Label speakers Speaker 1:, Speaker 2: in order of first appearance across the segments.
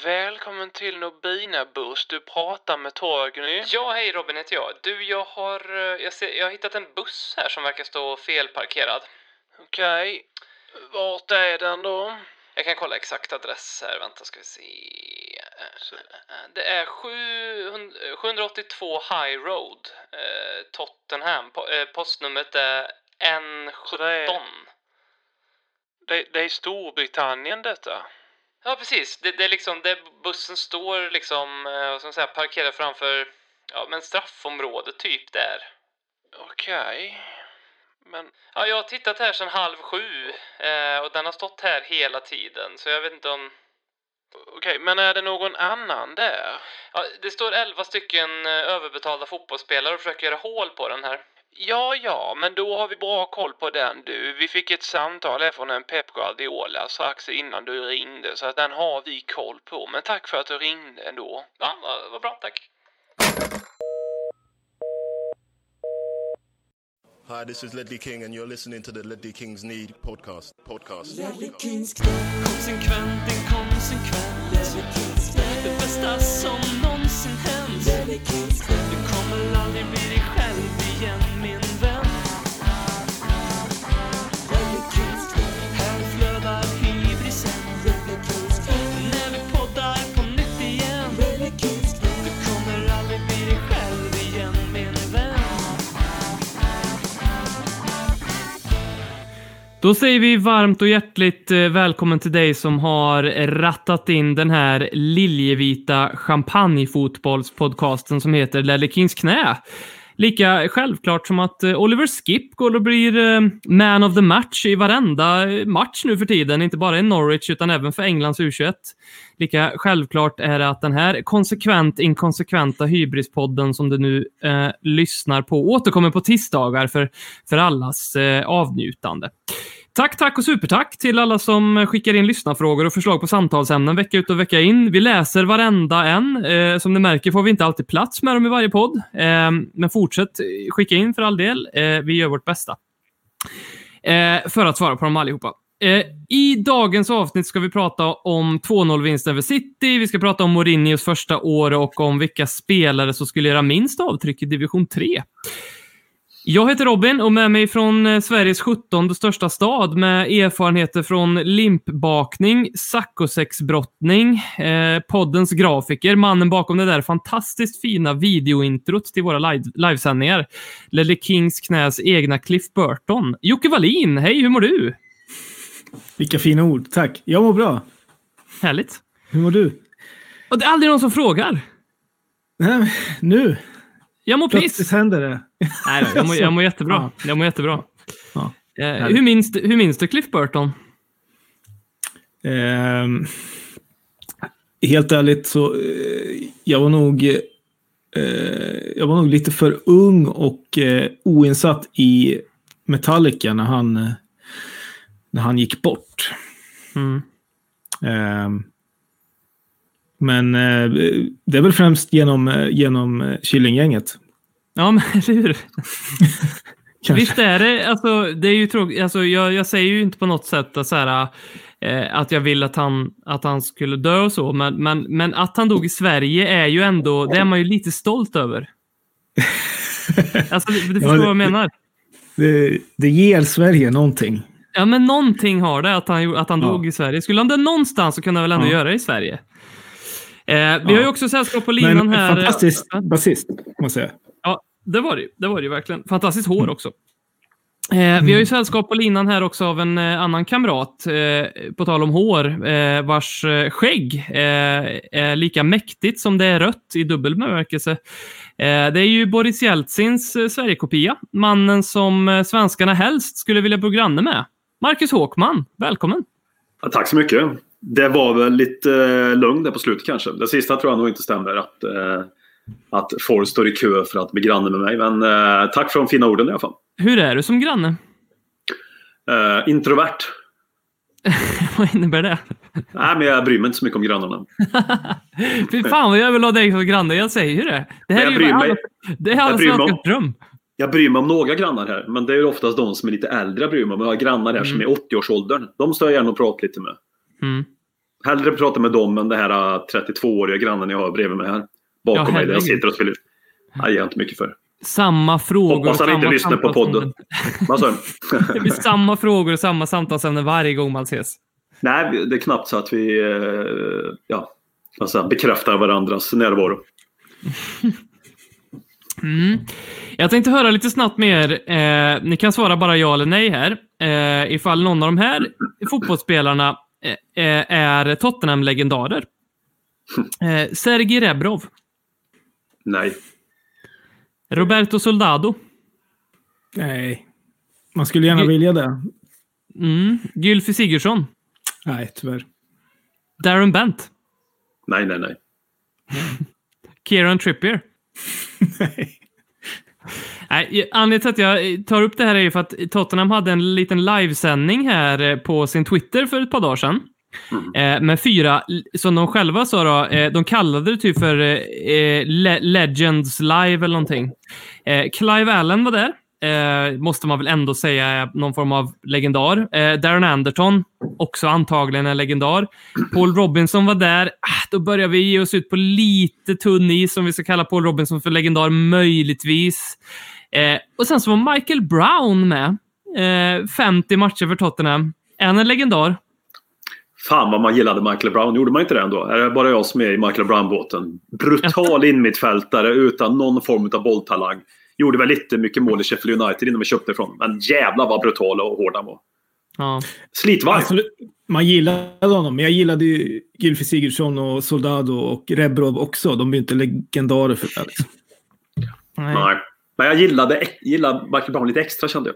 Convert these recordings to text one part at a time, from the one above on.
Speaker 1: Välkommen till Nobina Buss. Du pratar med Torgny.
Speaker 2: Ja, hej Robin heter jag. Du, jag har, eh, jag, ser, jag har hittat en buss här som verkar stå felparkerad.
Speaker 1: Okej. Vart är den då?
Speaker 2: Jag kan kolla exakt adress här. Vänta, ska vi se. Det är 700 782 High Road, eh, Tottenham. Po- eh, Postnumret är
Speaker 1: Så det är-
Speaker 2: N17.
Speaker 1: Det, det är Storbritannien detta.
Speaker 2: Ja, precis. Det, det är liksom, det, bussen står liksom, eh, vad ska man säga, parkerad framför, ja, men straffområdet typ där.
Speaker 1: Okej. Men
Speaker 2: Ja, jag har tittat här sedan halv sju eh, och den har stått här hela tiden, så jag vet inte om...
Speaker 1: okej, men är det någon annan där?
Speaker 2: Ja, det står 11 stycken eh, överbetalda fotbollsspelare och försöker göra hål på den här.
Speaker 1: Ja, ja, men då har vi bra koll på den du. Vi fick ett samtal här från en Pep Guardiola strax innan du ringde, så att den har vi koll på. Men tack för att du ringde ändå.
Speaker 2: Ja, vad- bra, tack.
Speaker 3: Hi, this is Ledley King, and you're listening to the Ledley Kings Need podcast. Podcast.
Speaker 4: Konsekvent,
Speaker 5: Då säger vi varmt och hjärtligt eh, välkommen till dig som har rattat in den här liljevita champagnefotbollspodcasten som heter Lelle Kings knä. Lika självklart som att eh, Oliver Skip går och blir eh, man of the match i varenda eh, match nu för tiden, inte bara i Norwich utan även för Englands U21. Lika självklart är det att den här konsekvent inkonsekventa hybrispodden som du nu eh, lyssnar på återkommer på tisdagar för, för allas eh, avnjutande. Tack, tack och supertack till alla som skickar in lyssnarfrågor och förslag på samtalsämnen vecka ut och vecka in. Vi läser varenda en. Eh, som ni märker får vi inte alltid plats med dem i varje podd. Eh, men fortsätt skicka in för all del. Eh, vi gör vårt bästa. Eh, för att svara på dem allihopa. Eh, I dagens avsnitt ska vi prata om 2-0-vinsten för City, vi ska prata om Mourinhos första år och om vilka spelare som skulle göra minst avtryck i division 3. Jag heter Robin och med mig från eh, Sveriges 17 största stad med erfarenheter från limpbakning, saccosäcksbrottning, eh, poddens grafiker, mannen bakom det där fantastiskt fina videointrot till våra live livesändningar. Ledley Kings knäs egna Cliff Burton. Jocke Wallin, hej, hur mår du?
Speaker 6: Vilka fina ord. Tack. Jag mår bra.
Speaker 5: Härligt.
Speaker 6: Hur mår du?
Speaker 5: Och det är aldrig någon som frågar.
Speaker 6: Nej, nu.
Speaker 5: Jag mår
Speaker 6: Plötsligt
Speaker 5: piss.
Speaker 6: händer det.
Speaker 5: Nej, jag, mår, jag mår jättebra. Jag mår jättebra.
Speaker 6: Ja.
Speaker 5: Eh, hur, minns, hur minns du Cliff Burton?
Speaker 6: Ehm, helt ärligt så, eh, jag var nog eh, jag var nog lite för ung och eh, oinsatt i Metallica när han, eh, när han gick bort.
Speaker 5: Mm.
Speaker 6: Men eh, det är väl främst genom, eh, genom eh, Killinggänget.
Speaker 5: Ja, men eller hur? Visst är det, alltså, det är ju tråkigt. Alltså, jag, jag säger ju inte på något sätt att, så här, eh, att jag vill att han, att han skulle dö och så, men, men, men att han dog i Sverige är ju ändå, det är man ju lite stolt över. Alltså, du, du
Speaker 6: Ja,
Speaker 5: förstår
Speaker 6: det-
Speaker 5: vad jag menar?
Speaker 6: Det, det ger Sverige någonting.
Speaker 5: Ja, men någonting har det att han, att han
Speaker 6: Ja.
Speaker 5: dog i Sverige. Skulle han det någonstans så kunde han väl ändå
Speaker 6: Ja.
Speaker 5: göra det i Sverige. Eh, vi har ju också sällskap på linan
Speaker 6: Men
Speaker 5: här.
Speaker 6: en fantastisk
Speaker 5: Ja.
Speaker 6: basist, måste jag säga.
Speaker 5: Ja, det var det. Det var det ju verkligen. Fantastiskt hår
Speaker 6: Mm.
Speaker 5: också. Eh, vi har ju sällskap på linan här också av en eh, annan kamrat, eh, på tal om hår, eh, vars eh, skägg eh, är lika mäktigt som det är rött i dubbel bemärkelse. Eh, det är ju Boris Jeltsins eh, Sverigekopia, mannen som eh, svenskarna helst skulle vilja bo granne med. Marcus Håkman, välkommen!
Speaker 7: Ja, tack så mycket. Det var väl lite eh, lugn där på slutet kanske. Det sista tror jag nog inte stämmer. Att, eh, att folk står i kö för att bli granne med mig. Men eh, tack för de fina orden i alla fall.
Speaker 5: Hur är du som granne?
Speaker 7: Eh, introvert.
Speaker 5: Vad innebär det?
Speaker 7: Nej, men jag bryr mig inte så mycket om grannarna.
Speaker 5: Fy fan vad jag vill ha dig som granne, jag säger ju det. Det här är ju alla, det är alla svenskars dröm.
Speaker 7: Jag bryr mig om några grannar här. Men det är ju oftast de som är lite äldre jag bryr mig om. Jag har grannar här som är 80-årsåldern. De står jag gärna och pratar lite med.
Speaker 5: Mm.
Speaker 7: Hellre prata med dem än det här äh, 32-åriga grannen jag har bredvid mig här. Bakom
Speaker 5: Ja,
Speaker 7: mig där jag sitter och spelar. Nej, jag ger inte mycket för.
Speaker 5: Samma frågor.
Speaker 7: Hoppas han
Speaker 5: samma
Speaker 7: inte lyssnar på podden. Vad sa?
Speaker 5: Det blir samma frågor och samma samtalsämnen varje gång man ses.
Speaker 7: Nej, det är knappt så att vi eh, ja, jag, bekräftar varandras närvaro.
Speaker 5: Mm. Jag tänkte höra lite snabbt med er. Eh, ni kan svara bara ja eller nej här. Eh, ifall någon av de här fotbollsspelarna är Tottenham-legendarer. Eh, Sergej Rebrov,
Speaker 7: Nej.
Speaker 5: Roberto Soldado,
Speaker 6: Nej. Man skulle gärna
Speaker 5: Gud.
Speaker 6: vilja det.
Speaker 5: mm. Gylfi Sigurdsson,
Speaker 6: Nej, tyvärr.
Speaker 5: Darren Bent,
Speaker 7: Nej, nej, nej.
Speaker 5: Kieran Trippier.
Speaker 6: Nej.
Speaker 5: Nej, anledningen till att jag tar upp det här är ju för att Tottenham hade en liten livesändning här eh, på sin Twitter för ett par dagar sedan. Eh, med fyra, som de själva sa då, eh, de kallade det typ för eh, Le- Legends Live eller någonting. Eh, Clive Allen var där. Eh, måste man väl ändå säga någon form av legendar. Eh, Darren Anderton, också antagligen en legendar. Paul Robinson var där. Ah, då börjar vi ge oss ut på lite tunn is om vi ska kalla Paul Robinson för legendar, möjligtvis. Eh, och sen så var Michael Brown med. Eh, 50 matcher för Tottenham. Är han en legendar?
Speaker 7: Fan vad man gillade Michael Brown. Gjorde man inte det ändå? Är det bara jag som är i Michael Brown-båten? Brutal inmittfältare utan någon form av bolltalang. Gjorde väl lite mycket mål i Sheffield United innan vi köpte ifrån. Men jävlar vad brutal och hård han var.
Speaker 5: Ja.
Speaker 7: Slitvarm.
Speaker 6: Absolut. Man gillade honom, men jag gillade ju Gylfi Sigurdsson och Soldado och Rebrov också. De är ju inte legendarer för det. Liksom.
Speaker 5: Nej.
Speaker 7: Nej. Men jag gillade, gillade Michael Brown lite extra kände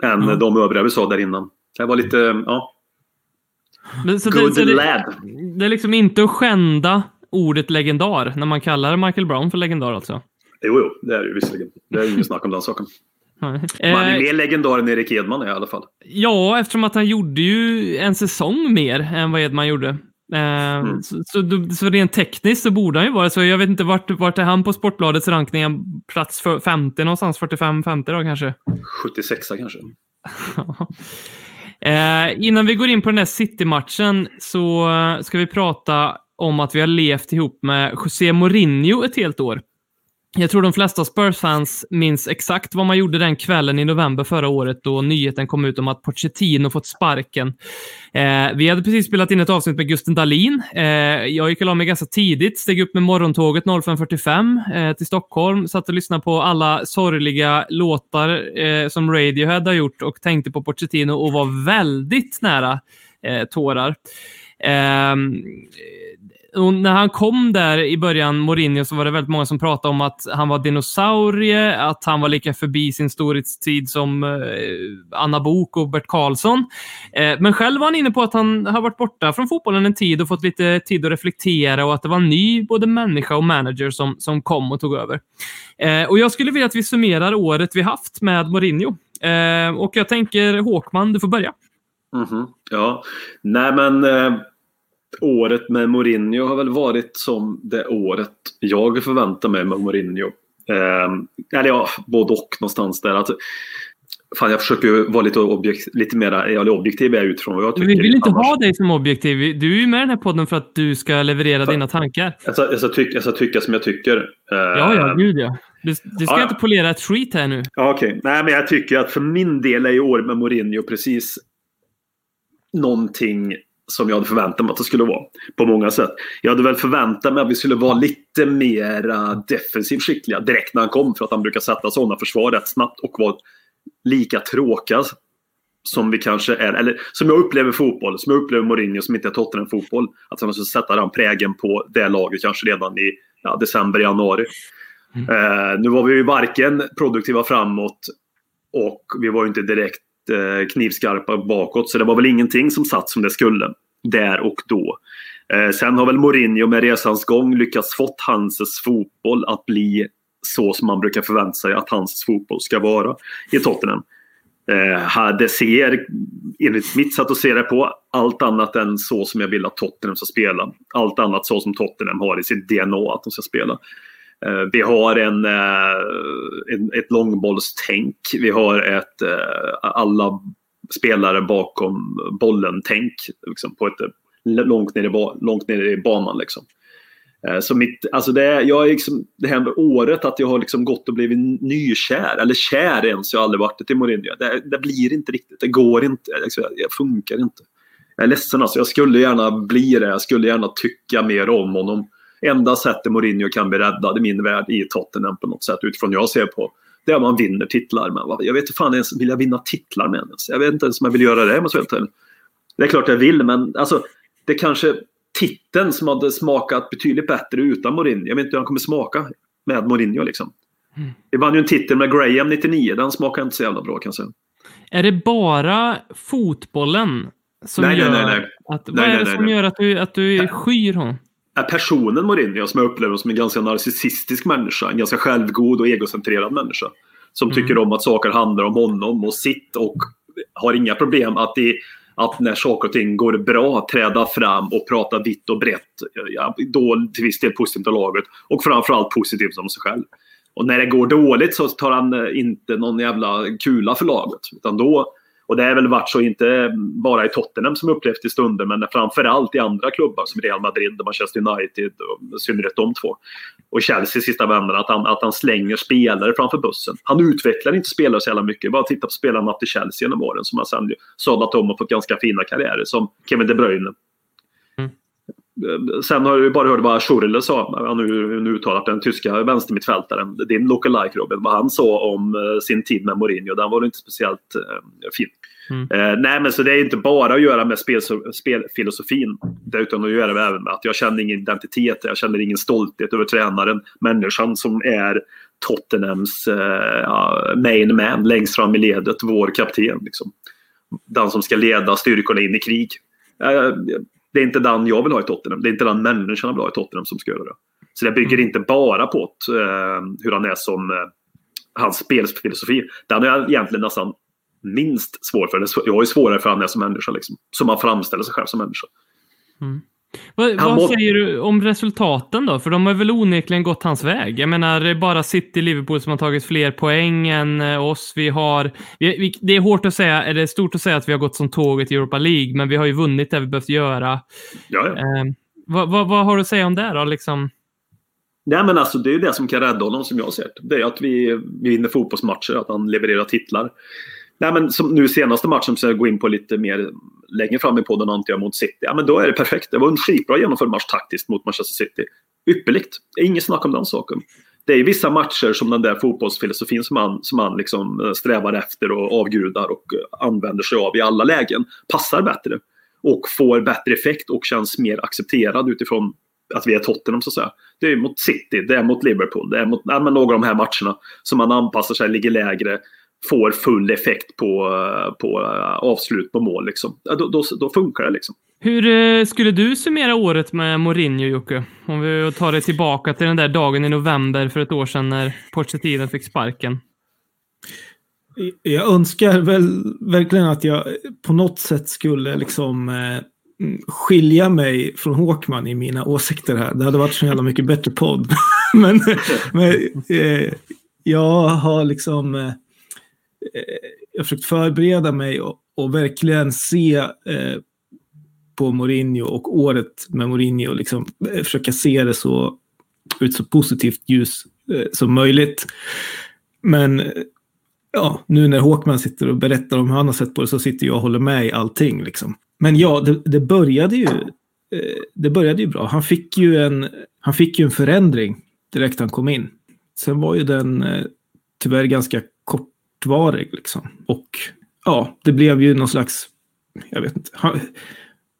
Speaker 7: jag. Än
Speaker 6: Ja.
Speaker 7: de övriga vi sa där innan. Det var lite, ja.
Speaker 5: Men så
Speaker 7: Good
Speaker 5: det, så det,
Speaker 7: lad.
Speaker 5: det är liksom inte att skända ordet legendar när man kallar Michael Brown för legendar alltså.
Speaker 7: Jo, jo, det är det ju visserligen. Det är inget snack om den saken. Man är
Speaker 5: Eh,
Speaker 7: mer legendar än Erik Edman i alla fall.
Speaker 5: Ja, eftersom att han gjorde ju en säsong mer än vad Edman gjorde. Eh, så, så, då- så rent tekniskt så borde han ju vara så. Jag vet inte vart, vart är han på Sportbladets rankning? Plats för 50 någonstans, 45-50 då kanske.
Speaker 7: 76 kanske.
Speaker 5: Eh, innan vi går in på den här City-matchen så ska vi prata om att vi har levt ihop med José Mourinho ett helt år. Jag tror de flesta Spurs-fans minns exakt vad man gjorde den kvällen i november förra året då nyheten kom ut om att Pochettino fått sparken. Eh, vi hade precis spelat in ett avsnitt med Gusten Dahlin. Eh, jag gick och la mig ganska tidigt, steg upp med morgontåget 05.45 eh, till Stockholm, satt och lyssnade på alla sorgliga låtar eh, som Radiohead har gjort och tänkte på Pochettino och var väldigt nära eh, tårar. Ehm, och när han kom där i början, Mourinho, så var det väldigt många som pratade om att han var dinosaurie, att han var lika förbi sin storhetstid som eh, Anna Bok och Bert Karlsson. Eh, men själv var han inne på att han har varit borta från fotbollen en tid och fått lite tid att reflektera och att det var en ny både människa och manager som, som kom och tog över. Eh, och jag skulle vilja att vi summerar året vi haft med Mourinho. Eh, och jag tänker Håkman, du får börja.
Speaker 7: Mhm, Ja, nej men eh, året med Mourinho har väl varit som det året jag förväntar mig med Mourinho. Eh, eller ja, både och någonstans där. Att, fan, jag försöker ju vara lite, objekt, lite mer objektiv är jag utifrån vad jag tycker.
Speaker 5: Vi vill inte
Speaker 7: annars.
Speaker 5: ha dig som objektiv. Du är ju med i den här podden för att du ska leverera dina tankar.
Speaker 7: Jag ska, jag, ska tycka, jag ska tycka som jag tycker. Eh,
Speaker 5: Ja, ja, gud ja. Du, du ska
Speaker 7: Ja,
Speaker 5: inte polera ett skit här nu.
Speaker 7: Ja, Okej, nej men jag tycker att för min del är ju året med Mourinho precis någonting som jag hade förväntat mig att det skulle vara. På många sätt. Jag hade väl förväntat mig att vi skulle vara lite mer defensivt skickliga direkt när han kom. För att han brukar sätta sådana försvar rätt snabbt och vara lika tråkiga som vi kanske är. Eller som jag upplever fotboll. Som jag upplever Mourinho som inte är Tottenham-fotboll. Att han måste sätta den prägen på det laget kanske redan i ja, december, januari. Eh, nu var vi ju varken produktiva framåt och vi var ju inte direkt eh, knivskarpa bakåt. Så det var väl ingenting som satt som det skulle där och då. Eh, sen har väl Mourinho med resans gång lyckats fått hans fotboll att bli så som man brukar förvänta sig att hans fotboll ska vara i Tottenham. Eh, det ser, enligt mitt sätt att se det på, allt annat än så som jag vill att Tottenham ska spela. Allt annat så som Tottenham har i sitt DNA att de ska spela. Eh, Vi har en, eh, en, ett långbollstänk. Vi har ett eh, alla spelare bakom bollen-tänk. Liksom på ett eh, långt ner i, långt ner i banan. Liksom. Eh, så mitt, alltså det, är, jag är liksom, det här med året att jag har liksom gått och blivit nykär, eller kär ens, jag har aldrig varit det till Mourinho. Det, det blir inte riktigt, det går inte, alltså, liksom, det funkar inte. Jag är ledsen alltså, jag skulle gärna bli det, jag skulle gärna tycka mer om honom. Enda sättet Mourinho kan bli räddad i min värld i Tottenham på något sätt, utifrån jag ser på. Det är om man vinner titlar. Men vad- jag vet inte fan ens, vill jag vinna titlar med ens? Jag vet inte ens om jag vill göra det. om jag. Det är klart jag vill, men alltså, det kanske titeln som hade smakat betydligt bättre utan Mourinho. Jag vet inte hur han kommer smaka med Mourinho. Liksom.
Speaker 5: Mm.
Speaker 7: Vi vann ju en titel med Graham 99. Den smakar inte så jävla bra kan jag säga.
Speaker 5: Är det bara fotbollen som
Speaker 7: Nej, nej,
Speaker 5: gör
Speaker 7: nej, nej.
Speaker 5: att... Vad
Speaker 7: Nej,
Speaker 5: är
Speaker 7: nej,
Speaker 5: det
Speaker 7: nej,
Speaker 5: som
Speaker 7: nej.
Speaker 5: gör att du, att du skyr honom?
Speaker 7: Är personen Mourinho som jag upplever som en ganska narcissistisk människa. En ganska självgod och egocentrerad människa. Som
Speaker 5: Mm.
Speaker 7: tycker om att saker handlar om honom och sitt och har inga problem att, det, att när saker och ting går bra träda fram och prata vitt och brett. Ja, då till viss del positivt om laget och framförallt positivt om sig själv. Och när det går dåligt så tar han inte någon jävla kula för laget. Utan då, och det har väl varit så inte bara i Tottenham som upplevt i stunder men framförallt i andra klubbar som Real Madrid och Manchester United. Och i synnerhet de två. Och Chelsea i sista vändan att han, att han slänger spelare framför bussen. Han utvecklar inte spelare så jävla mycket. Bara titta på spelarna till Chelsea genom åren som har sen sadlat om och fått ganska fina karriärer. Som Kevin De Bruyne. Sen har jag bara hört vad Schurrle sa, han nu uttalat den tyska vänstermittfältaren, din lookalike Robin, vad han sa om eh, sin tid med Mourinho. Den var inte speciellt eh, fin.
Speaker 5: Mm.
Speaker 7: Eh, nej men så det är inte bara att göra med spel, spelfilosofin. Det utan att göra även med att jag känner ingen identitet, jag känner ingen stolthet över tränaren, människan som är Tottenhams eh, main man längst fram i ledet, vår kapten. Liksom. Den som ska leda styrkorna in i krig. Eh, det är inte den jag vill ha i Tottenham. Det är inte den människan jag vill ha i Tottenham som ska göra det. Så det bygger inte bara på att, eh, hur han är som eh, hans spelfilosofi. Den är jag egentligen nästan minst svår för. Jag är svårare för han är som människa. Liksom. Som han framställer sig själv som människa.
Speaker 5: Vad, vad säger du om resultaten då? För de har väl onekligen gått hans väg. Jag menar, det är bara City Liverpool som har tagit fler poäng än eh, oss. Vi har... Vi, vi, det är hårt att säga, eller stort att säga att vi har gått som tåget i Europa League, men vi har ju vunnit det vi behövt göra.
Speaker 7: Ja, ja.
Speaker 5: Eh, vad, vad, vad har du att säga om det då? Liksom?
Speaker 7: Nej men alltså det är ju det som kan rädda honom som jag ser det. Det är att vi, vi vinner fotbollsmatcher, att han levererar titlar. Nej men som nu senaste matchen, som jag går in på lite mer längre fram i podden antar jag mot City. Ja men då är det perfekt. Det var en skitbra genomförd match taktiskt mot Manchester City. Ypperligt. Inget snack om den saken. Det är vissa matcher som den där fotbollsfilosofin som man, som man liksom eh, strävar efter och avgudar och eh, använder sig av i alla lägen passar bättre. Och får bättre effekt och känns mer accepterad utifrån att vi är Tottenham så att säga. Det är mot City, det är mot Liverpool, det är mot ja, men några av de här matcherna som man anpassar sig, ligger lägre, får full effekt på, på eh, avslut på mål. Liksom. Då, då, då funkar det liksom.
Speaker 5: Hur eh, skulle du summera året med Mourinho, Jocke? Om vi tar det tillbaka till den där dagen i november för ett år sedan när Pochettino fick sparken.
Speaker 6: Jag önskar väl verkligen att jag på något sätt skulle liksom eh, mm, skilja mig från Håkman i mina åsikter här. Det hade varit så jävla mycket bättre podd. men men eh, jag har liksom eh, Eh, jag har försökt förbereda mig och, och verkligen se eh, på Mourinho och året med Mourinho. Liksom, eh, försöka se det så ut så positivt ljus eh, som möjligt. Men eh, ja, nu när Håkman sitter och berättar om hur han har sett på det så sitter jag och håller med i allting. Liksom. Men ja, det, det började ju eh, det började ju bra. Han fick ju en, han fick ju en förändring direkt han kom in. Sen var ju den eh, tyvärr ganska kortvarig. Liksom. Och ja, det blev ju någon slags, jag vet inte. Han,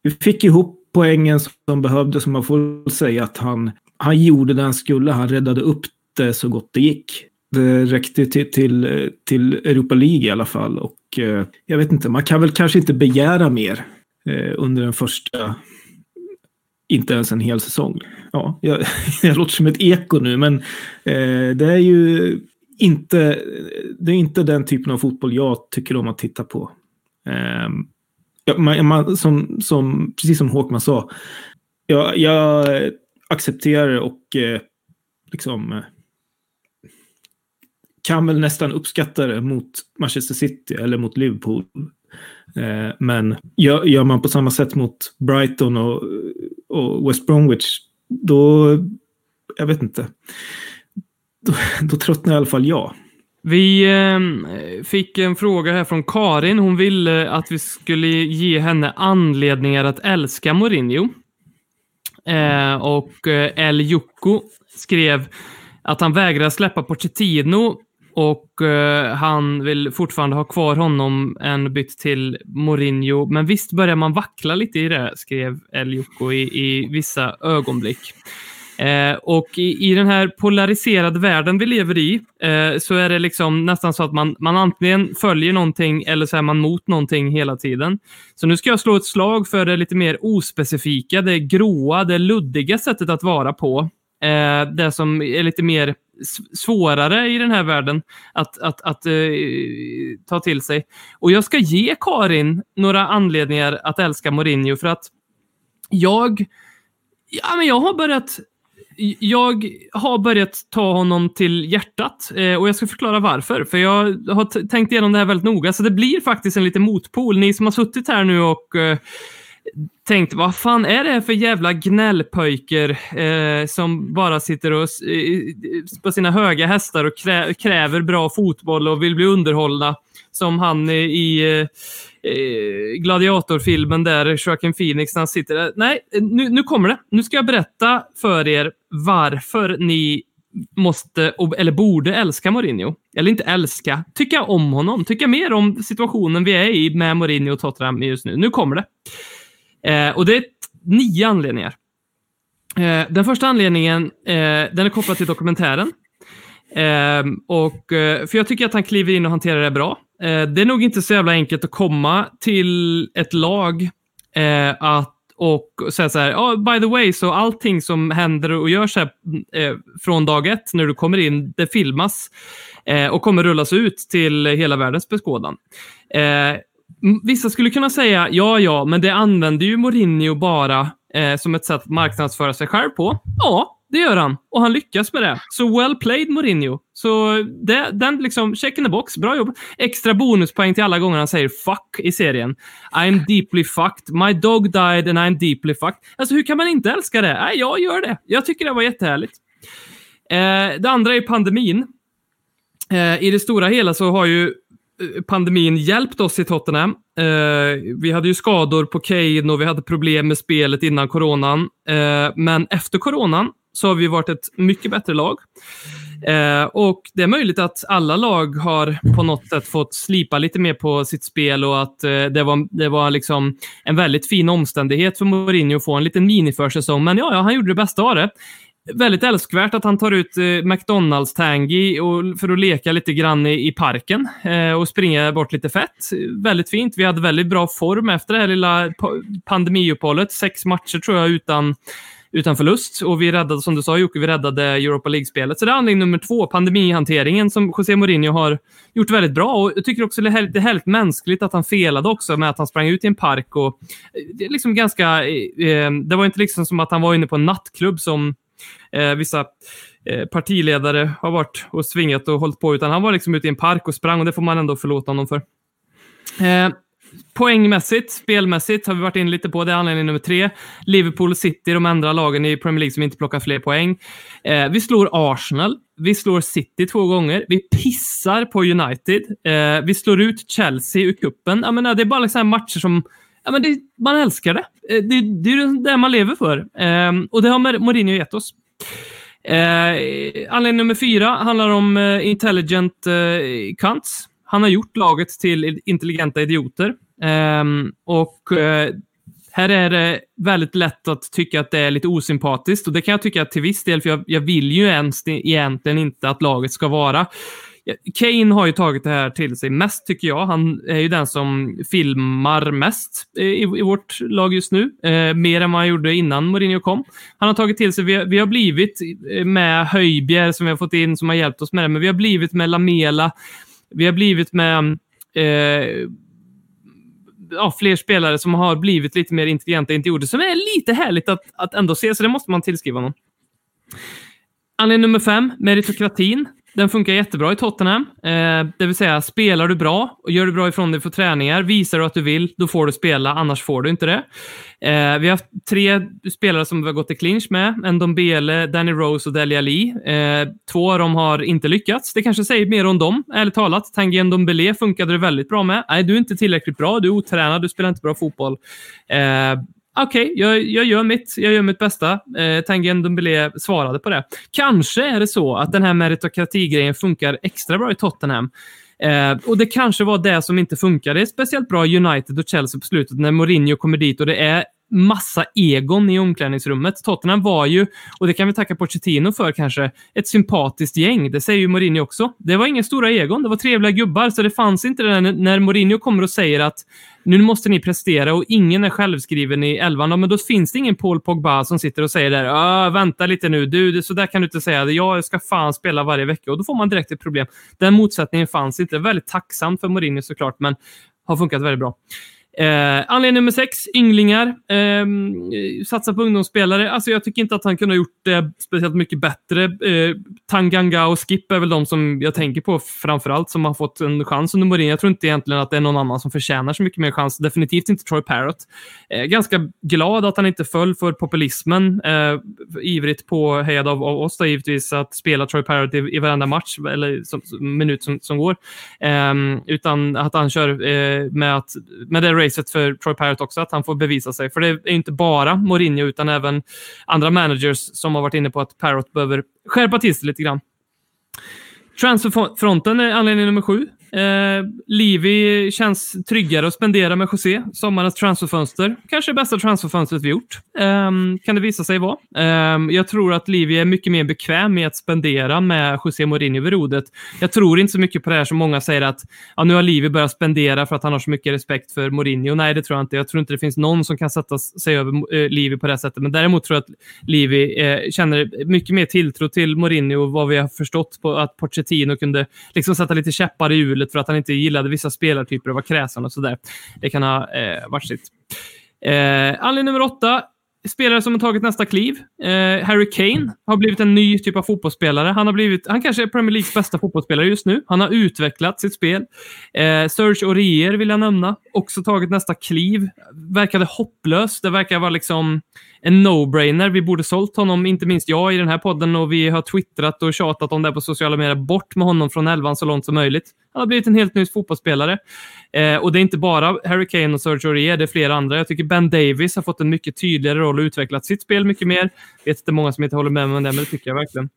Speaker 6: vi fick ihop poängen som behövdes, som man får säga att han, han gjorde det han skulle. Han räddade upp det så gott det gick. Det räckte till, till, till Europa League i alla fall. Och eh, jag vet inte, man kan väl kanske inte begära mer eh, under den första, inte ens en hel säsong. Ja, jag, jag låter som ett eko nu, men eh, det är ju inte, det är inte den typen av fotboll jag tycker om att titta på. Eh, man, man, som, som, precis som Håkman sa, jag, jag accepterar och eh, liksom eh, kan väl nästan uppskatta det mot Manchester City eller mot Liverpool. Eh, men gör, gör, man på samma sätt mot Brighton och, och West Bromwich, då... Jag vet inte. Då, då tröttnar i alla fall jag.
Speaker 5: Vi eh, fick en fråga här från Karin. Hon ville att vi skulle ge henne anledningar att älska Mourinho. Eh, och eh, El Jocko skrev att han vägrar släppa Pochettino och eh, han vill fortfarande ha kvar honom än bytt till Mourinho. Men visst börjar man vackla lite i det, skrev El Jocko i, i vissa ögonblick. Eh, och i, i, den här polariserade världen vi lever i eh, så är det liksom nästan så att man, man antingen följer någonting eller så är man mot någonting hela tiden. Så nu ska jag slå ett slag för det lite mer ospecifika, det gråa, det luddiga sättet att vara på. Eh, det som är lite mer svårare i den här världen att, att, att eh, ta till sig. Och jag ska ge Karin några anledningar att älska Mourinho för att jag, ja, men jag har börjat jag har börjat ta honom till hjärtat eh, och jag ska förklara varför. För jag har tänkt igenom det här väldigt noga, så det blir faktiskt en liten motpol. Ni som har suttit här nu och eh, tänkt, vad fan är det här för jävla gnällpojker eh, som bara sitter och, eh, på sina höga hästar och krä, kräver bra fotboll och vill bli underhållna? Som han i eh, Eh, gladiatorfilmen där, Joaquin Phoenix, när han sitter där. Nej, nu, nu kommer det. Nu ska jag berätta för er varför ni måste, eller borde älska Mourinho. Eller inte älska, tycka om honom. Tycka mer om situationen vi är i med Mourinho och Tottenham just nu. Nu kommer det. Eh, och det är nio anledningar. Eh, den första anledningen, eh, den är kopplad till dokumentären. Eh, och, eh, för jag tycker att han kliver in och hanterar det bra. Eh, det är nog inte så jävla enkelt att komma till ett lag eh, att och säga så här, oh, by the way, så allting som händer och görs här eh, från dag ett när du kommer in, det filmas eh, och kommer rullas ut till hela världens beskådan. Eh, vissa skulle kunna säga, ja, ja, men det använder ju Mourinho bara eh, som ett sätt att marknadsföra sig själv på. Ja, det gör han. Och han lyckas med det. Så well played Mourinho. Så det, den liksom, check in the box. Bra jobb. Extra bonuspoäng till alla gånger han säger fuck i serien. I'm deeply fucked. My dog died and I'm deeply fucked. Alltså hur kan man inte älska det? Nej, jag gör det. Jag tycker det var jättehärligt. Eh, det andra är pandemin. Eh, I det stora hela så har ju eh, pandemin hjälpt oss i Tottenham. Eh, vi hade ju skador på Kane och vi hade problem med spelet innan coronan. Eh, men efter coronan så har vi varit ett mycket bättre lag. Eh, och det är möjligt att alla lag har på något sätt fått slipa lite mer på sitt spel och att eh, det var, det var liksom en väldigt fin omständighet för Mourinho att få en liten miniförsäsong. Men ja, ja, han gjorde det bästa av det. Väldigt älskvärt att han tar ut eh, McDonalds Tangy för att leka lite grann i, i parken eh, och springa bort lite fett. Väldigt fint. Vi hade väldigt bra form efter det här lilla pandemiuppehållet. Sex matcher tror jag utan utan förlust. Och vi räddade, som du sa Jocke, vi räddade Europa League-spelet. Så det är anledning nummer två, pandemihanteringen, som José Mourinho har gjort väldigt bra. Och jag tycker också det är helt mänskligt att han felade också med att han sprang ut i en park. Och eh, det, är liksom ganska, eh, eh, det var inte liksom som att han var inne på en nattklubb som eh, vissa eh, partiledare har varit och svingat och hållit på, utan han var liksom ute i en park och sprang och det får man ändå förlåta honom för. Eh, Poängmässigt, spelmässigt har vi varit inne lite på. Det är anledning nummer tre. Liverpool och City, de andra lagen i Premier League som inte plockar fler poäng. Eh, vi slår Arsenal. Vi slår City två gånger. Vi pissar på United. Eh, vi slår ut Chelsea ur cupen. Jag menar, det är bara liksom matcher som Ja, men det, man älskar det. Eh, det. Det är det man lever för. Eh, och det har Mourinho gett oss. Eh, anledning nummer fyra handlar om eh, intelligent eh, cunts. Han har gjort laget till intelligenta idioter. Um, och uh, här är det väldigt lätt att tycka att det är lite osympatiskt och det kan jag tycka till viss del, för jag, jag vill ju ens egentligen inte att laget ska vara. Kane har ju tagit det här till sig mest, tycker jag. Han är ju den som filmar mest eh, i, i vårt lag just nu. Eh, mer än vad han gjorde innan Mourinho kom. Han har tagit till sig, vi har, vi har blivit eh, med Höjbjer som vi har fått in, som har hjälpt oss med det, men vi har blivit med Lamela. Vi har blivit med eh, ja, fler spelare som har blivit lite mer intelligenta intervjuer, som är lite härligt att, att ändå se, så det måste man tillskriva någon. Anledning nummer fem, meritokratin den funkar jättebra i Tottenham. Eh, det vill säga, spelar du bra och gör du bra ifrån dig för träningar, visar du att du vill, då får du spela, annars får du inte det. Eh, vi har haft tre spelare som vi har gått i clinch med. En Dombele, Danny Rose och Delia Lee. Eh, två av dem har inte lyckats. Det kanske säger mer om dem, ärligt talat. Tanguy Ndombele funkade det väldigt bra med. Nej, du är inte tillräckligt bra, du är otränad, du spelar inte bra fotboll. Eh, Okej, okay, jag, jag, gör mitt. Jag gör mitt bästa. Eh, Tanguy Ndombele svarade på det. Kanske är det så att den här meritokratigrejen funkar extra bra i Tottenham. Eh, och det kanske var det som inte funkade speciellt bra i United och Chelsea på slutet när Mourinho kommer dit och det är massa egon i omklädningsrummet. Tottenham var ju, och det kan vi tacka Pochettino för kanske, ett sympatiskt gäng. Det säger ju Mourinho också. Det var inga stora egon, det var trevliga gubbar, så det fanns inte det när Mourinho kommer och säger att nu måste ni prestera och ingen är självskriven i elvan. men då finns det ingen Paul Pogba som sitter och säger där, äh, vänta lite nu, du, så där kan du inte säga. Jag ska fan spela varje vecka och då får man direkt ett problem. Den motsättningen fanns inte. Väldigt tacksamt för Mourinho såklart, men har funkat väldigt bra. Eh, anledning nummer sex, ynglingar. Eh, satsa på ungdomsspelare. Alltså, jag tycker inte att han kunde ha gjort det speciellt mycket bättre. Eh, Tanganga och Skip är väl de som jag tänker på framförallt som har fått en chans under Mourinho. Jag tror inte egentligen att det är någon annan som förtjänar så mycket mer chans. Definitivt inte Troy Parrott. Eh, ganska glad att han inte föll för populismen. Eh, ivrigt påhejad av, av oss då, givetvis att spela Troy Parrott i, i varenda match eller som, minut som, som går. Ehm, utan att han kör eh, med, att, med det racet för Troy Parrott också, att han får bevisa sig. För det är inte bara Mourinho, utan även andra managers som har varit inne på att Parrott behöver skärpa till sig lite grann. Transferfronten är anledning nummer sju. Eh, Livi känns tryggare att spendera med José. Sommarens transferfönster. Kanske det bästa transferfönstret vi gjort. Eh, kan det visa sig vara. Eh, jag tror att Livi är mycket mer bekväm med att spendera med José Mourinho vid rodret. Jag tror inte så mycket på det här som många säger att ja, nu har Livi börjat spendera för att han har så mycket respekt för Mourinho. Nej, det tror jag inte. Jag tror inte det finns någon som kan sätta sig över eh, Livi på det sättet. Men däremot tror jag att Livi eh, känner mycket mer tilltro till Mourinho och vad vi har förstått på att Pochettino kunde liksom sätta lite käppar i hjulet hjulet för att han inte gillade vissa spelartyper och var kräsen och sådär. Det kan ha eh, varit sitt. Eh, anledning nummer åtta. Spelare som har tagit nästa kliv. Eh, Harry Kane har blivit en ny typ av fotbollsspelare. Han, har blivit, han kanske är Premier Leagues bästa fotbollsspelare just nu. Han har utvecklat sitt spel. Eh, Serge Aurier vill jag nämna. Också tagit nästa kliv. Verkade hopplös. Det verkar vara liksom en no-brainer. Vi borde sålt honom, inte minst jag i den här podden och vi har twittrat och tjatat om det på sociala medier. Bort med honom från elvan så långt som möjligt. Han har blivit en helt ny fotbollsspelare. Eh, och det är inte bara Harry Kane och Sergio Aurier, det är flera andra. Jag tycker Ben Davis har fått en mycket tydligare roll och utvecklat sitt spel mycket mer. Jag vet inte många som inte håller med mig om det, men det tycker jag verkligen.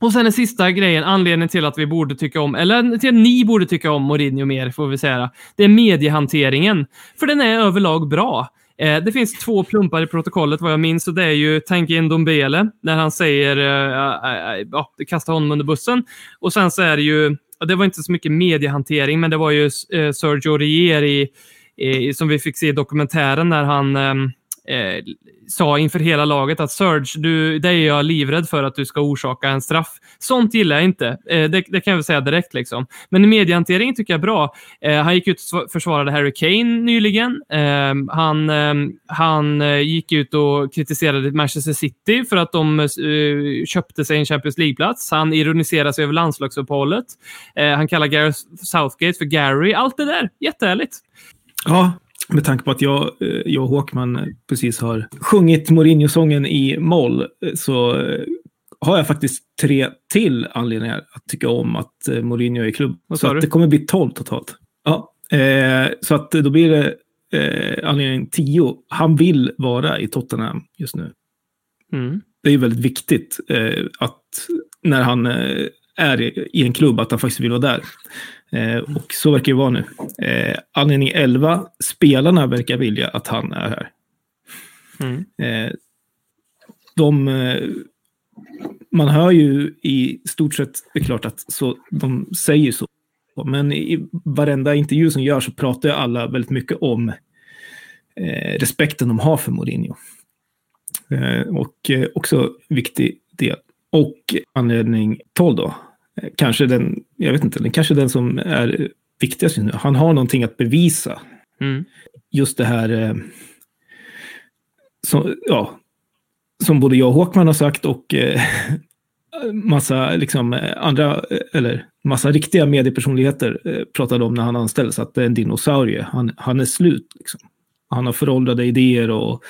Speaker 5: Och sen den sista grejen, anledningen till att vi borde tycka om, eller till att ni borde tycka om Mourinho mer, får vi säga. Det är mediehanteringen. För den är överlag bra. Eh, det finns två plumpar i protokollet vad jag minns och det är ju Tanguy Ndombele när han säger, eh, eh, eh ja, kasta honom under bussen. Och sen så är det ju, det var inte så mycket mediehantering, men det var ju eh, Sergio Rier som vi fick se i dokumentären när han ehm, eh, sa inför hela laget att Serge, du, det är jag livrädd för att du ska orsaka en straff. Sånt gillar jag inte. Eh, det, det, kan jag väl säga direkt. Liksom. Men mediehanteringen tycker jag är bra. Eh, han gick ut och försvarade Harry Kane nyligen. Eh, han, ehm, han eh, gick ut och kritiserade Manchester City för att de eh, köpte sig en Champions League-plats. Han ironiserade sig över landslagsuppehållet. Eh, han kallar Gareth Southgate för Gary. Allt det där, jättehärligt.
Speaker 6: Ja, med tanke på att jag, eh, jag och Håkman precis har sjungit Mourinho-sången i moll så eh, har jag faktiskt tre till anledningar att tycka om att eh, Mourinho är i klubb. Så att det kommer bli tolv totalt. Ja, eh, så att då blir det eh, anledning tio. Han vill vara i Tottenham just nu. Mm. Det är väldigt viktigt eh, att när han är i en klubb att han faktiskt vill vara där. Eh, och så verkar det vara nu. Eh, anledning 11, spelarna verkar vilja att han är här. Mm. Eh, de, eh, man hör ju i stort sett, det är klart att så, de säger så. Men i varenda intervju som görs så pratar ju alla väldigt mycket om eh, respekten de har för Mourinho. Eh, och också viktig del. Och anledning 12 då, kanske den, jag vet inte, kanske den som är viktigast nu. Han har någonting att bevisa. Mm. Just det här eh, som, ja, som både jag och Håkman har sagt och eh, massa liksom, eh, andra, eller massa riktiga mediepersonligheter eh, pratade om när han anställdes, att det är en dinosaurie. Han, han är slut. Liksom. Han har föråldrade idéer och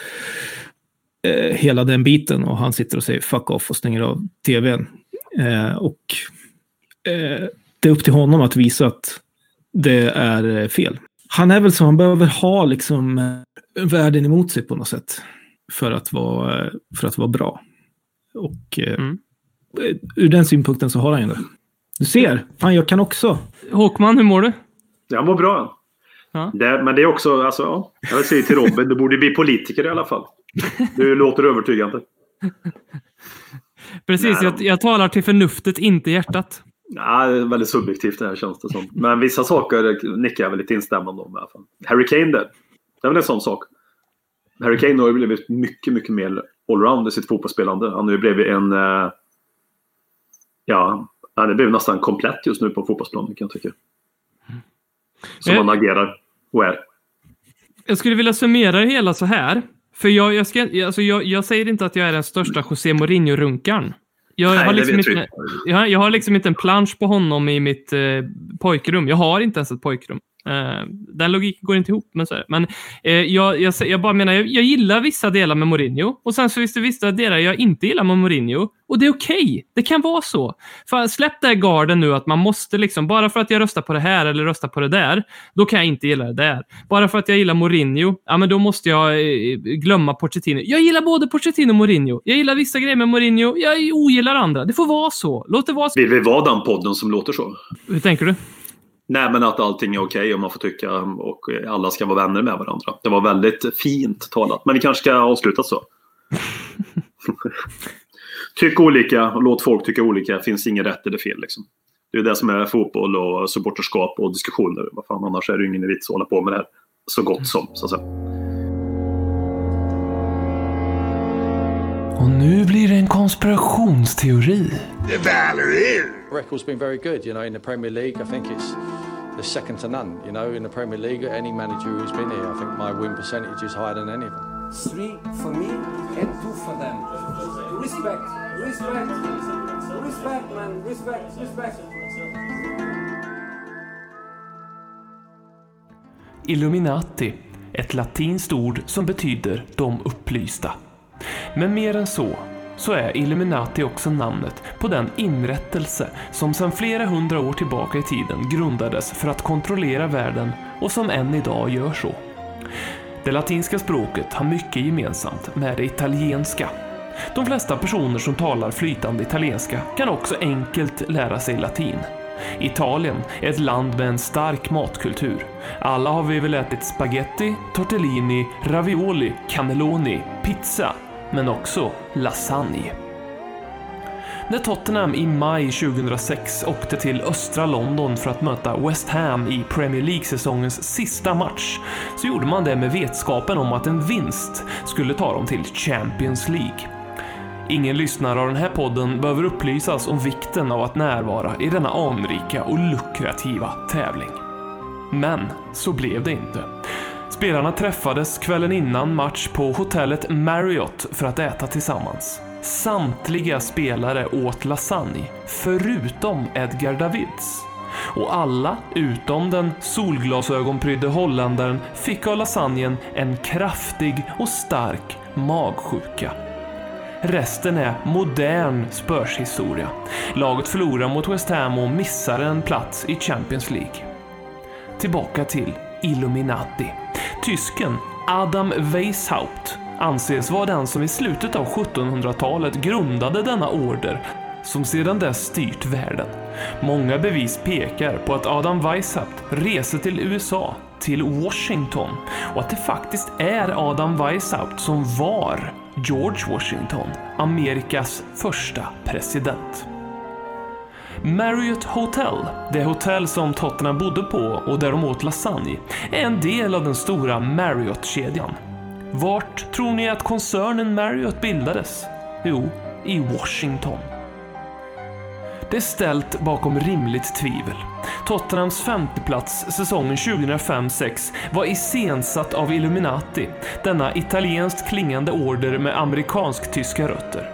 Speaker 6: eh, hela den biten. Och han sitter och säger fuck off och stänger av tvn. Och det är upp till honom att visa att det är eh, fel. Han är väl så, han behöver ha liksom eh, världen emot sig på något sätt. För att vara, eh, för att vara bra. Och
Speaker 5: Mm.
Speaker 6: eh, ur den synpunkten så har han ju det. Du ser, fan jag kan också.
Speaker 5: Håkman, hur mår du?
Speaker 7: Jag mår bra.
Speaker 5: Ja.
Speaker 7: Det, men det är också, alltså, ja, jag vill säga till Robin, du borde bli politiker i alla fall. Du låter övertygande.
Speaker 5: Precis, jag, jag talar till förnuftet, inte hjärtat.
Speaker 7: Är väldigt subjektivt det här känns det som. Men vissa saker nickar jag väl lite instämmande om i alla fall. Harry Kane där. Det är väl en sån sak. Harry Kane har ju blivit mycket, mycket mer allround i sitt fotbollsspelande. Han har ju blivit en... eh, Ja, han har blivit nästan komplett just nu på fotbollsplanen kan jag tycka. Som han agerar och är.
Speaker 5: Jag skulle vilja summera det hela så här. För jag, jag, ska, alltså jag, jag säger inte att jag är den största José Mourinho-runkaren. Jag,
Speaker 7: Nej,
Speaker 5: har liksom inte, jag, jag har liksom inte en plansch på honom i mitt eh, pojkrum. Jag har inte ens ett pojkrum. Eh, den logiken går inte ihop, men så. Men eh, jag, jag, jag bara menar, jag, jag gillar vissa delar med Mourinho och sen så finns det vissa delar jag inte gillar med Mourinho. Och det är okej. Det kan vara så. För släpp det garden nu att man måste liksom, bara för att jag röstar på det här eller röstar på det där, då kan jag inte gilla det där. Bara för att jag gillar Mourinho, ja men då måste jag eh, glömma Pochettino. Jag gillar både Pochettino och Mourinho. Jag gillar vissa grejer med Mourinho, jag ogillar andra. Det får vara så. Låt det vara så.
Speaker 7: Vill vi vara den podden som låter så?
Speaker 5: Hur tänker du?
Speaker 7: Nej, men att allting är okej och man får tycka och alla ska vara vänner med varandra. Det var väldigt fint talat. Men vi kanske ska avsluta så. Tyck olika och låt folk tycka olika. Det finns inget rätt eller fel. Liksom. Det är det som är fotboll och supporterskap och diskussioner. Vad fan, annars är det ingen vits att hålla på med det här. Så gott som, så att säga.
Speaker 4: Och nu blir det en konspirationsteori.
Speaker 8: Record's been very good, you know, in the Premier League. I think it's the second to none, you know, in the Premier League. Any manager who's been here, I think my win percentage is higher than any of them.
Speaker 9: Three for me and two for them. Respect, respect, respect, man, respect, respect.
Speaker 4: Illuminati, ett latinskt ord som betyder de upplysta. Men mer än så, så är Illuminati också namnet på den inrättelse som sedan flera hundra år tillbaka i tiden grundades för att kontrollera världen och som än idag gör så. Det latinska språket har mycket gemensamt med det italienska. De flesta personer som talar flytande italienska kan också enkelt lära sig latin. Italien är ett land med en stark matkultur. Alla har vi väl ätit spaghetti, tortellini, ravioli, cannelloni, pizza, men också lasagne. När Tottenham i maj 2006 åkte till östra London för att möta West Ham i Premier League-säsongens sista match så gjorde man det med vetskapen om att en vinst skulle ta dem till Champions League. Ingen lyssnare av den här podden behöver upplysas om vikten av att närvara i denna anrika och lukrativa tävling. Men så blev det inte. Spelarna träffades kvällen innan match på hotellet Marriott för att äta tillsammans. Samtliga spelare åt lasagne, förutom Edgar Davids. Och alla, utom den solglasögonprydde holländaren, fick av lasagnen en kraftig och stark magsjuka. Resten är modern spörshistoria. Laget förlorar mot West Ham och missar en plats i Champions League. Tillbaka till Illuminati. Tysken Adam Weishaupt anses vara den som i slutet av 1700-talet grundade denna order som sedan dess styrt världen. Många bevis pekar på att Adam Weishaupt reser till USA, till Washington och att det faktiskt är Adam Weishaupt som var George Washington, Amerikas första president. Marriott Hotel, det hotell som Tottenham bodde på och där de åt lasagne, är en del av den stora Marriott-kedjan. Vart tror ni att koncernen Marriott bildades? Jo, i Washington. Det är ställt bakom rimligt tvivel. Tottenhams femteplats säsongen 2005-06 var iscensatt av Illuminati, denna italienskt klingande order med amerikansk-tyska rötter.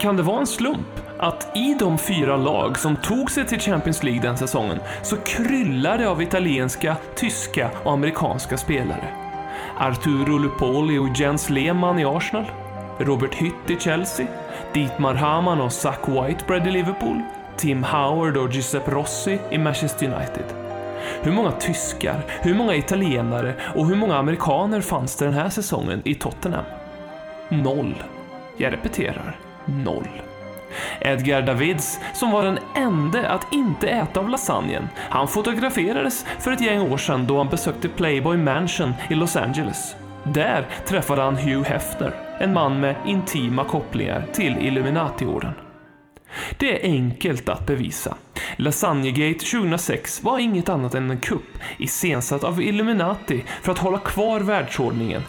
Speaker 4: Kan det vara en slump
Speaker 5: att i de fyra lag som tog sig till Champions League den säsongen så kryllar det av italienska, tyska och amerikanska spelare. Arturo Lupoli och Jens Lehmann i Arsenal, Robert Hytt i Chelsea, Dietmar Hamann och Zach Whitebread i Liverpool, Tim Howard och Giuseppe Rossi i Manchester United. Hur många tyskar, hur många italienare och hur många amerikaner fanns det den här säsongen i Tottenham? Noll. Jag repeterar, noll. Edgar Davids, som var den enda att inte äta av lasagnen, han fotograferades för ett gäng år sedan då han besökte Playboy Mansion i Los Angeles. Där träffade han Hugh Hefner, en man med intima kopplingar till Illuminati-orden. Det är enkelt att bevisa. Lasagnegate 2006 var inget annat än en kupp iscensatt av Illuminati för att hålla kvar världsordningen.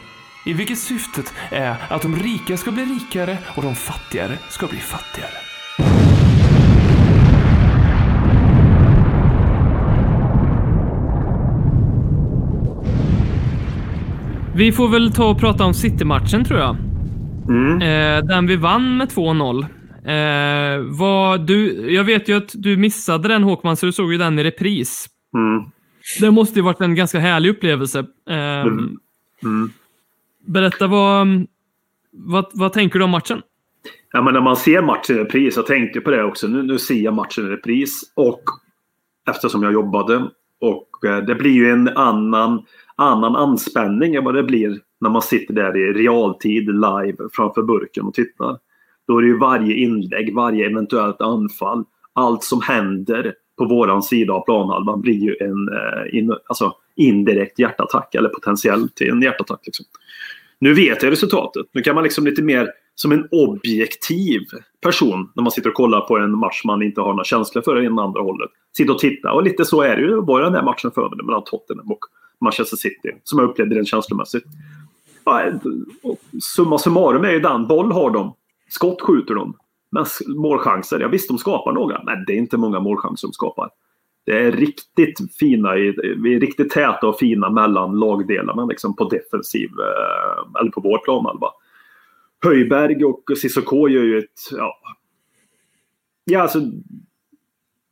Speaker 5: I vilket syftet är att de rika ska bli rikare och de fattigare ska bli fattigare. Vi får väl ta och prata om City-matchen tror jag. Eh, den vi vann med 2-0. Eh, vad du, jag vet ju att du missade den Håkman, så du såg ju den i repris.
Speaker 7: Mm.
Speaker 5: Det måste ju varit en ganska härlig upplevelse. Eh,
Speaker 7: Mm.
Speaker 5: Berätta vad, vad, vad tänker du om matchen?
Speaker 7: Ja, men när man ser matchen i repris, jag tänkte på det också, nu, nu ser jag matchen i repris och eftersom jag jobbade och eh, det blir ju en annan, annan anspänning än vad det blir när man sitter där i realtid live framför burken och tittar. Då är det ju varje inlägg, varje eventuellt anfall, allt som händer på våran sida av planhalvan blir ju en eh, in, alltså indirekt hjärtattack eller potentiell till en hjärtattack. Liksom. Nu vet jag resultatet. Nu kan man liksom lite mer som en objektiv person när man sitter och kollar på en match man inte har några känslor för i den andra hållet. Sitta och titta. Och lite så är det ju. Var den där matchen för mig mellan Tottenham och Manchester City. Som jag upplevde den känslomässigt. Ja, summa summarum är ju den. Boll har de. Skott skjuter de. Men målchanser, ja visst de skapar några. Men det är inte många målchanser de skapar. Det är riktigt fina, vi är riktigt täta och fina mellan lagdelarna liksom på defensiv, eh, eller på vår planhalva. Höjberg och Cissoko gör ju ett, ja. Ja alltså.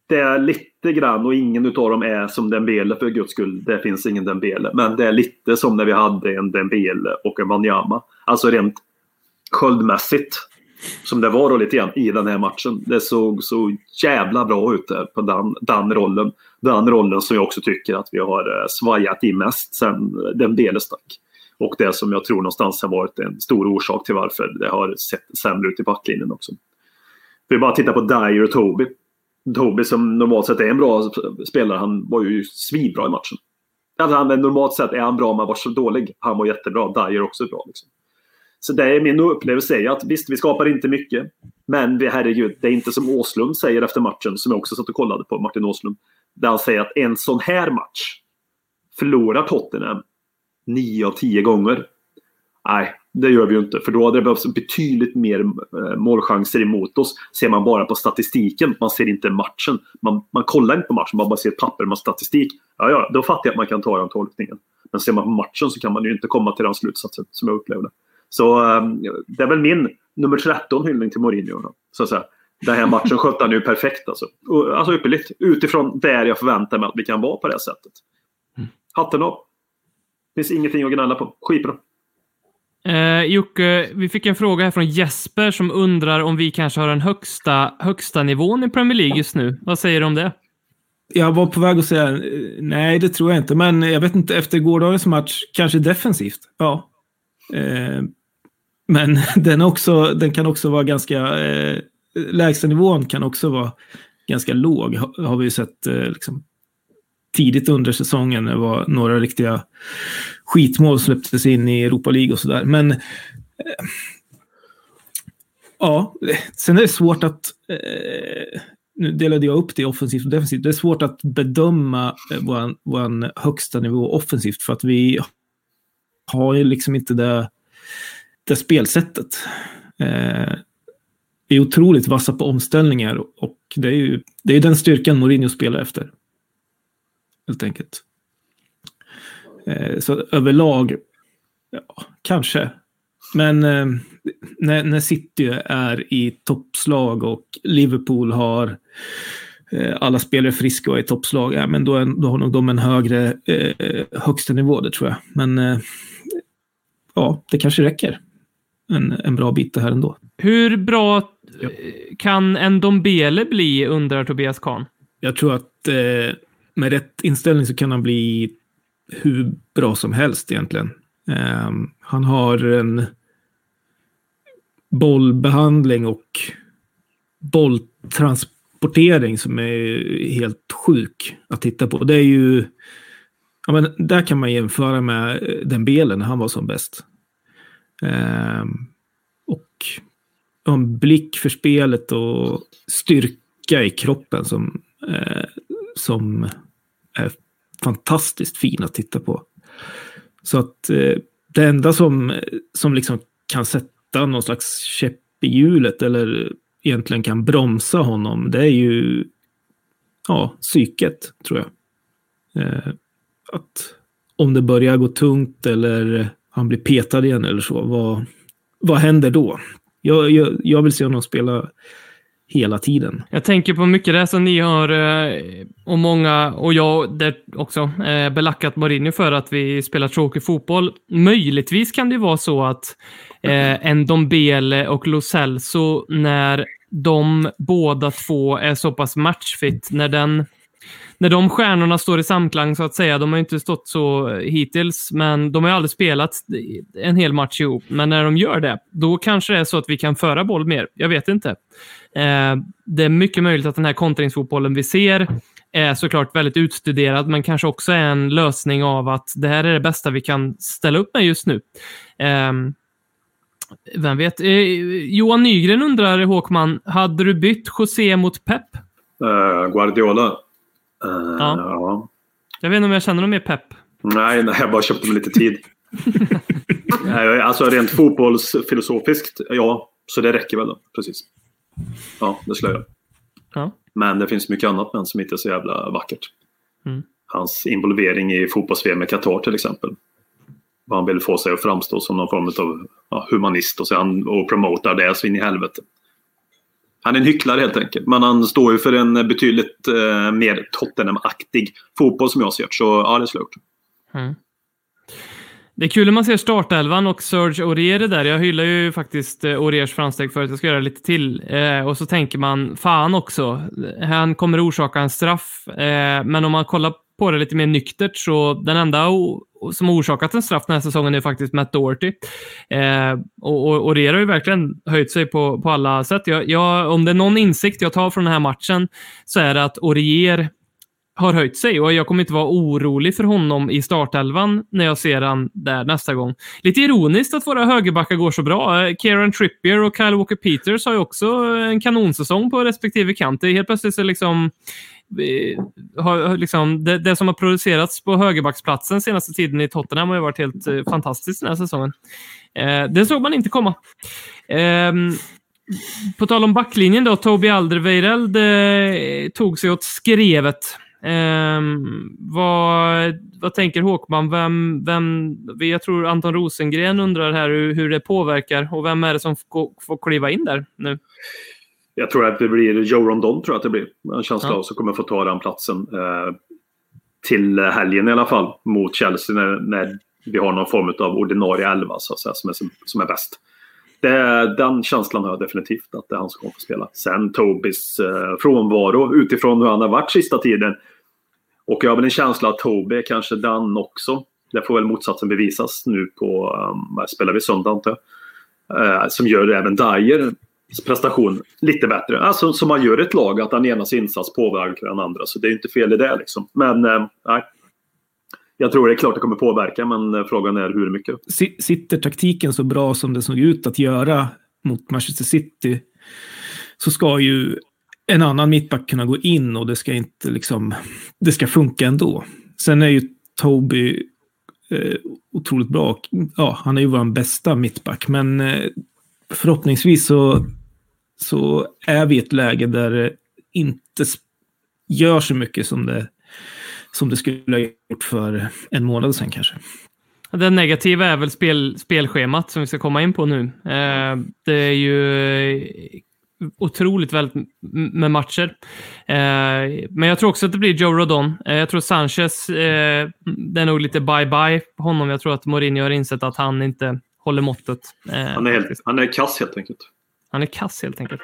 Speaker 7: Det är lite grann och ingen utav dem är som Dembele för guds skull. Det finns ingen Dembele. Men det är lite som när vi hade en Dembele och en Wanyama. Alltså rent sköldmässigt. Som det var då lite grann i den här matchen. Det såg så jävla bra ut där på den, den rollen. Den rollen som jag också tycker att vi har eh, svajat i mest sen eh, Dembele stack. Och det som jag tror någonstans har varit en stor orsak till varför det har sett sämre ut i backlinjen också. Vi bara titta på Dyer och Toby. Toby som normalt sett är en bra spelare, han var ju svinbra i matchen. Alltså han, normalt sett är han bra, men var så dålig. Han var jättebra. Dyer också bra. Liksom. Så det är min upplevelse är att visst, vi skapar inte mycket. Men vi, herregud, det är inte som Åslund säger efter matchen, som jag också satt och kollade på, Martin Åslund. Där han säger att en sån här match förlorar Tottenham 9 av 10 gånger. Nej, det gör vi ju inte. För då hade det behövts betydligt mer eh, målchanser emot oss. Ser man bara på statistiken, man ser inte matchen. Man, man kollar inte på matchen, man bara ser ett papper med statistik. Ja, ja, då fattar jag att man kan ta den tolkningen. Men ser man på matchen så kan man ju inte komma till den slutsatsen som jag upplevde. Så eh, det är väl min nummer 13 hyllning till Mourinho. Då, så att säga. Den här matchen skötte han ju perfekt alltså. Och, Alltså ypperligt. Utifrån där jag förväntar mig att vi kan vara på det sättet. Hatten av. Finns ingenting att gnälla på. Skitbra.
Speaker 5: Eh, Jocke, vi fick en fråga här från Jesper som undrar om vi kanske har den högsta, högsta nivån i Premier League just nu. Vad säger du om det?
Speaker 6: Jag var på väg att säga nej, det tror jag inte. Men jag vet inte, efter gårdagens match, kanske defensivt. Ja. Eh, men den, också, den kan också vara ganska... Eh, lägstanivån kan också vara ganska låg, har, har vi ju sett eh, liksom, tidigt under säsongen. Det var några riktiga skitmål som släpptes in i Europa League och sådär. Men eh, ja, sen är det svårt att eh, nu delade jag upp det offensivt och defensivt. Det är svårt att bedöma eh, vår, vår högsta nivå offensivt för att vi har ju liksom inte det, det spelsättet. Eh, vi är otroligt vassa på omställningar och det är ju det är den styrkan Mourinho spelar efter. Helt enkelt. Eh, så överlag, ja, kanske. Men eh, när, när City är i toppslag och Liverpool har eh, alla spelare friska och är i toppslag, ja, men då, är, då har nog de en högre eh, högsta nivå, det tror jag. Men eh, ja, det kanske räcker en, en bra bit det här ändå.
Speaker 5: Hur bra eh, kan en Dombele bli, undrar Tobias Kahn?
Speaker 6: Jag tror att eh, med rätt inställning så kan han bli hur bra som helst egentligen. Eh, han har en bollbehandling och bolltransportering som är helt sjuk att titta på. Det är ju... Ja, men där kan man jämföra med den belen när han var som bäst. Eh, och en blick för spelet och styrka i kroppen som, eh, som är fantastiskt fin att titta på. Så att eh, det enda som, som liksom kan sätta någon slags käpp i hjulet eller egentligen kan bromsa honom, det är ju ja, psyket, tror jag. Eh, att om det börjar gå tungt eller han blir petad igen eller så, vad, vad händer då? Jag, jag, jag vill se honom spela hela tiden.
Speaker 5: Jag tänker på mycket det som ni har eh, och många, och jag där också, eh, belackat Mourinho för att vi spelar tråkig fotboll. Möjligtvis kan det vara så att eh, en Dombele och Lo Celso, när de båda två är så pass matchfit, när den när de stjärnorna står i samklang så att säga, de har inte stått så eh, hittills, men de har aldrig spelat en hel match ihop. Men när de gör det, då kanske det är så att vi kan föra boll mer. Jag vet inte. Eh, det är mycket möjligt att den här kontringsfotbollen vi ser är såklart väldigt utstuderad, men kanske också är en lösning av att det här är det bästa vi kan ställa upp med just nu. Eh, vem vet? Eh, Johan Nygren undrar, Håkman, hade du bytt José mot Pep?
Speaker 7: Eh, Guardiola.
Speaker 5: Uh, ja. ja. Jag vet inte om jag känner någon mer pepp.
Speaker 7: Nej, nej jag bara köpte mig lite tid. alltså rent fotbollsfilosofiskt, ja. Så det räcker väl då. Precis. Ja, det skulle jag.
Speaker 5: Ja.
Speaker 7: Men det finns mycket annat men som inte är så jävla vackert.
Speaker 5: Mm.
Speaker 7: Hans involvering i fotbolls-VM med Qatar till exempel. Vad han vill få sig att framstå som någon form av ja, humanist och, så han, och promotar det så in i helvete. Han är en hycklare helt enkelt. Men han står ju för en betydligt eh, mer Tottenham-aktig fotboll som jag ser Så ja, det är jag.
Speaker 5: Mm. Det är kul när man ser startelvan och Serge Aurier där. Jag hyllar ju faktiskt eh, Auriers framsteg för att jag ska göra lite till. Eh, och så tänker man, fan också, han kommer orsaka en straff. Eh, men om man kollar på det lite mer nyktert så den enda som har orsakat en straff den här säsongen är faktiskt Matt Doherty. Eh, och, och, och har ju verkligen höjt sig på, på alla sätt. Jag, jag, om det är någon insikt jag tar från den här matchen så är det att Orier har höjt sig och jag kommer inte vara orolig för honom i startelvan när jag ser han där nästa gång. Lite ironiskt att våra högerbackar går så bra. Eh, Kieran Trippier och Kyle Walker-Peters har ju också en kanonsäsong på respektive kant. Det är helt plötsligt så liksom har, liksom, det, det, som har producerats på högerbacksplatsen senaste tiden i Tottenham har ju varit helt eh, fantastiskt den här säsongen. Eh, det såg man inte komma. Eh, på tal om backlinjen då, Toby Alderweireld eh, tog sig åt skrevet. Eh, vad, vad tänker Håkman? Vem, vem, jag tror Anton Rosengren undrar här hur, hur det påverkar och vem är det som får, får kliva in där nu?
Speaker 7: Jag tror att det blir Joe Rondon, tror jag att det blir. En känsla ja. av som kommer få ta den platsen. Eh, till helgen i alla fall, mot Chelsea när, när vi har någon form av ordinarie elva så att säga, som, är, som är bäst. Det, den känslan har jag definitivt, att det är han som kommer få spela. Sen Tobis eh, frånvaro utifrån hur han har varit sista tiden. Och jag har väl en känsla att Toby är kanske den också. Det får väl motsatsen bevisas nu på, um, spelar vi söndag antar jag. Eh, som gör även Dyer prestation lite bättre. Alltså som man gör ett lag, att den enas insats påverkar den andra. Så det är inte fel i det liksom. Men eh, nej. Jag tror det är klart det kommer påverka, men eh, frågan är hur mycket.
Speaker 6: Sitter taktiken så bra som det såg ut att göra mot Manchester City så ska ju en annan mittback kunna gå in och det ska inte liksom, det ska funka ändå. Sen är ju Toby eh, otroligt bra. Ja, han är ju vår bästa mittback, men eh, förhoppningsvis så så är vi i ett läge där det inte gör så mycket som det, som det skulle ha gjort för en månad sedan kanske.
Speaker 5: Det negativa är väl spel, spelschemat som vi ska komma in på nu. Eh, det är ju otroligt väldigt med matcher. Eh, men jag tror också att det blir Joe Rodon. Eh, jag tror Sanchez, eh, det är nog lite bye-bye på honom. Jag tror att Mourinho har insett att han inte håller måttet. Eh,
Speaker 7: Han är, helt, han är kass helt enkelt.
Speaker 5: Han är kass helt enkelt.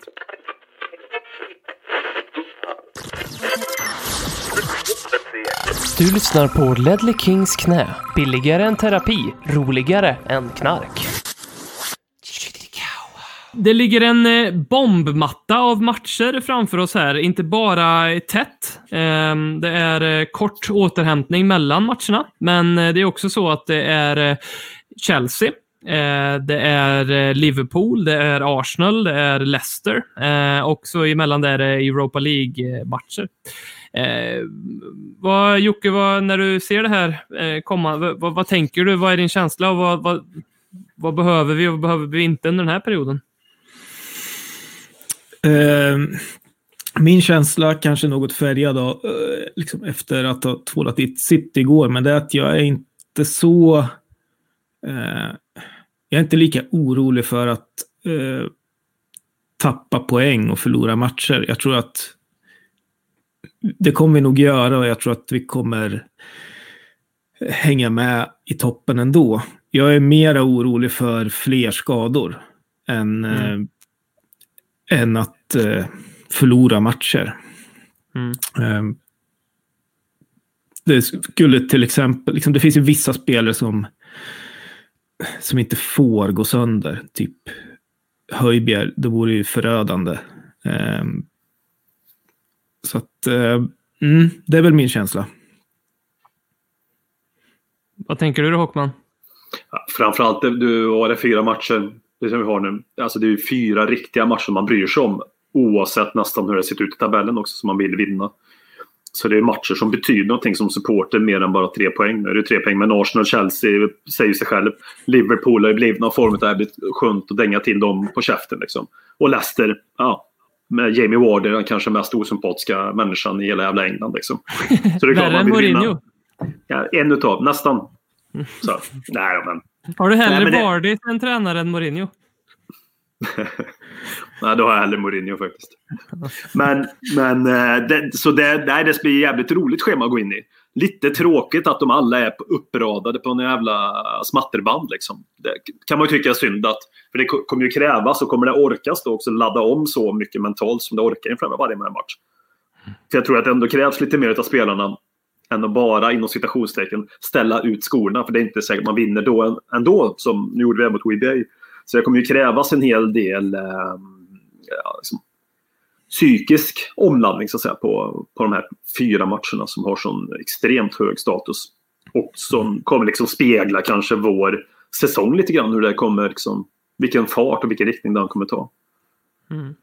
Speaker 4: Du lyssnar på Ledley Kings knä. Billigare än terapi, roligare än knark.
Speaker 5: Det ligger en eh, bombmatta av matcher framför oss här. Inte bara tätt. Ehm, det är eh, kort återhämtning mellan matcherna, men eh, det är också så att det är Chelsea. Eh, det är eh, Liverpool, det är Arsenal, det är Leicester eh, och så emellan där är det Europa League-matcher. Eh, vad, Jocke, vad, när du ser det här eh, komma, vad, vad, tänker du? Vad är din känsla? Och vad, vad, vad behöver vi och vad behöver vi inte under den här perioden?
Speaker 6: Eh, min känsla kanske något färgad av, eh, liksom efter att ha tvålat i City igår, men det är att jag är inte så... Jag är inte lika orolig för att eh, tappa poäng och förlora matcher. Jag tror att det kommer vi nog göra och jag tror att vi kommer hänga med i toppen ändå. Jag är mera orolig för fler skador än, eh, än att eh, förlora matcher.
Speaker 5: Mm.
Speaker 6: Eh, det skulle till exempel, liksom, det finns ju vissa spelare som, som inte får gå sönder. Typ Höjbjerg, det vore ju förödande. Eh, så att, eh, mm, det är väl min känsla.
Speaker 5: Vad tänker du då, Håkman?
Speaker 7: Ja, Framförallt, du har det fyra matcher det som vi har nu. Alltså det är ju fyra riktiga matcher man bryr sig om. Oavsett nästan hur det ser ut i tabellen också, som man vill vinna. Så det är matcher som betyder någonting som supporter mer än bara tre poäng. Nu är det tre poäng, men Arsenal och Chelsea säger sig själv. Liverpool har ju blivit någon form av det här blivit skönt att dänga till dem på käften. Liksom. Och Leicester, ja. Med Jamie Ward är den kanske mest osympatiska människan i hela jävla England. Liksom. Så det är klart man vill vinna. Ja, en utav, nästan. Så, nej, men
Speaker 5: Har du hellre
Speaker 7: men det-
Speaker 5: Vardy än tränare än Mourinho?
Speaker 7: Nej, då har jag hellre Mourinho faktiskt. Men, men eh, det, så det, nej, det blir jävligt roligt schema att gå in i. Lite tråkigt att de alla är uppradade på en jävla smatterband. Liksom. Det kan man ju tycka är synd att, för det kommer ju krävas och kommer det orkas då också ladda om så mycket mentalt som det orkar inför varje match. För jag tror att det ändå krävs lite mer av spelarna än att bara inom citationstecken ställa ut skorna. För det är inte säkert man vinner då ändå, som nu gjorde vi mot WBA. Så det kommer ju krävas en hel del eh, ja, liksom, psykisk omladdning så att säga, på, på de här fyra matcherna som har sån extremt hög status. Och som kommer liksom spegla kanske vår säsong lite grann. Hur det kommer, liksom, vilken fart och vilken riktning den kommer ta. Mm.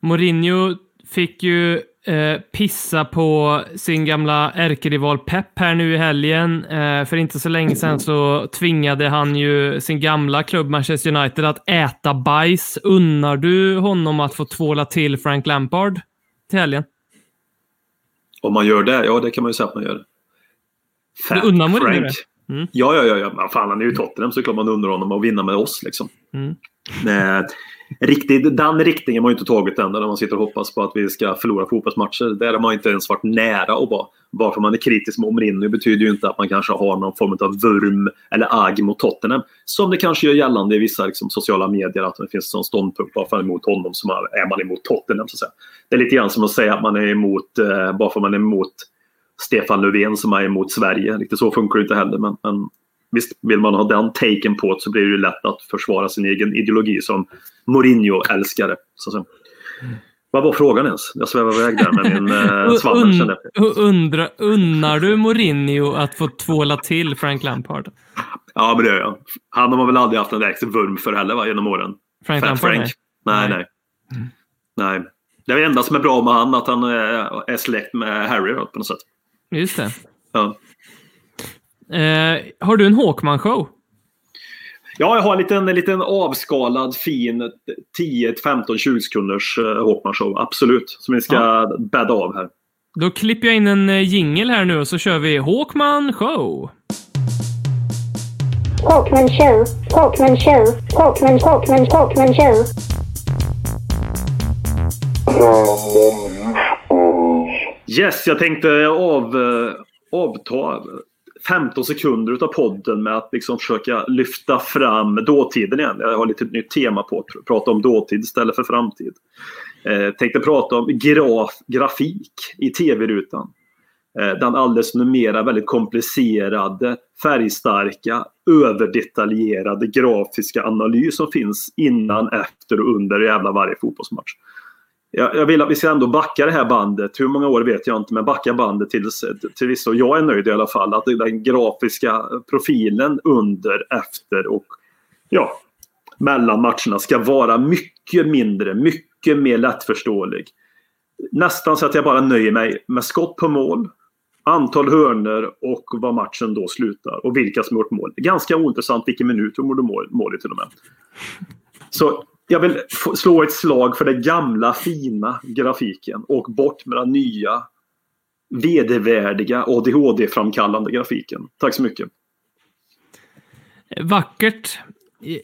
Speaker 5: Mourinho fick ju eh, pissa på sin gamla ärkerival Pep här nu i helgen. Eh, för inte så länge sedan så tvingade han ju sin gamla klubb Manchester United att äta bajs. Unnar du honom att få tvåla till Frank Lampard till helgen?
Speaker 7: Om man gör det, ja det kan man ju säga att man gör. Fat
Speaker 5: Du unnar
Speaker 7: Frank.
Speaker 5: det? Mm.
Speaker 7: Ja, ja, ja. ja. Men fan, han är ju Tottenham så klart man undrar honom att vinna med oss. Liksom.
Speaker 5: Mm.
Speaker 7: Eh, riktigt, den riktningen har man ju inte tagit än, där man sitter och hoppas på att vi ska förlora fotbollsmatcher. Där har man inte ens varit nära att vara. Bara för man är kritisk mot Mourinho betyder ju inte att man kanske har någon form av vurm eller agg mot Tottenham. Som det kanske gör gällande i vissa liksom, sociala medier att det finns en sån ståndpunkt. Bara för att man är emot honom så är man emot Tottenham. Så att säga. Det är lite grann som att säga att man är emot, eh, bara för att man är emot Stefan Löfven som är emot Sverige. Riktigt så funkar det inte heller. Men, men visst, vill man ha den taken på det så blir det ju lätt att försvara sin egen ideologi som Mourinho-älskare. Vad var frågan ens? Jag svävar iväg där med min eh, svammel.
Speaker 5: Un,
Speaker 7: kände jag.
Speaker 5: un, undra, unnar du Mourinho att få tvåla till Frank Lampard?
Speaker 7: Ja, men det gör jag. Han har väl aldrig haft en direkt vurm för heller va, genom åren.
Speaker 5: Frank
Speaker 7: Fat
Speaker 5: Lampard?
Speaker 7: Frank. Nej,
Speaker 5: Nej.
Speaker 7: nej. nej. Det är det enda som är bra med han, att han är, är släkt med Harry då, på något sätt.
Speaker 5: Just det.
Speaker 7: Ja.
Speaker 5: Eh, har du en Håkman-show?
Speaker 7: Ja, jag har en liten, en liten avskalad fin 10, 15, 20 sekunders uh, Håkman show. Absolut. Som vi ska bädda av här.
Speaker 5: Då klipper jag in en uh, jingel här nu och så kör vi Håkman show.
Speaker 10: Talkman show. Talkman show. Talkman, Talkman, Talkman show.
Speaker 7: Yes, jag tänkte av, eh, avta 15 sekunder utav podden med att liksom försöka lyfta fram dåtiden igen. Jag har lite nytt tema på att prata om dåtid istället för framtid. Eh, tänkte prata om graf, grafik i tv-rutan. Eh, den alldeles numera väldigt komplicerade, färgstarka, överdetaljerade grafiska analys som finns innan, efter och under jävla varje fotbollsmatch. Jag, jag vill att vi ska ändå backa det här bandet. Hur många år vet jag inte, men backa bandet tills, till vissa. Och jag är nöjd i alla fall att den grafiska profilen under, efter och ja, mellan matcherna ska vara mycket mindre, mycket mer lättförståelig. Nästan så att jag bara nöjer mig med skott på mål, antal hörner och var matchen då slutar och vilka som gjort mål. Ganska ointressant vilken minut de gjorde mål, mål i till och med. Så jag vill slå ett slag för den gamla fina grafiken och bort med den nya vedervärdiga ADHD-framkallande grafiken. Tack så mycket.
Speaker 5: Vackert.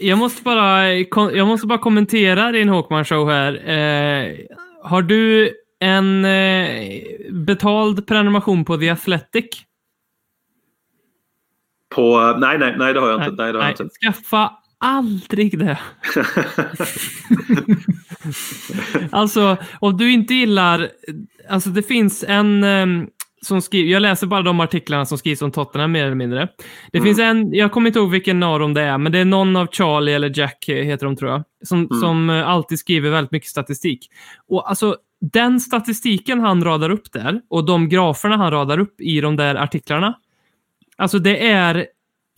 Speaker 5: Jag måste bara, jag måste bara kommentera din Hawkman show här. Eh, har du en eh, betald prenumeration på The Athletic?
Speaker 7: På, nej, nej, nej, det har jag inte. Nej, det har jag inte.
Speaker 5: Skaffa aldrig det. alltså, om du inte gillar... Alltså det finns en ehm, som skriver... Jag läser bara de artiklarna som skrivs om Tottenham mer eller mindre. Det
Speaker 7: Mm.
Speaker 5: finns en, jag kommer inte ihåg vilken av dem det är, men det är någon av Charlie eller Jack heter de tror jag, som,
Speaker 7: Mm.
Speaker 5: som eh, alltid skriver väldigt mycket statistik. Och alltså, den statistiken han radar upp där och de graferna han radar upp i de där artiklarna. Alltså det är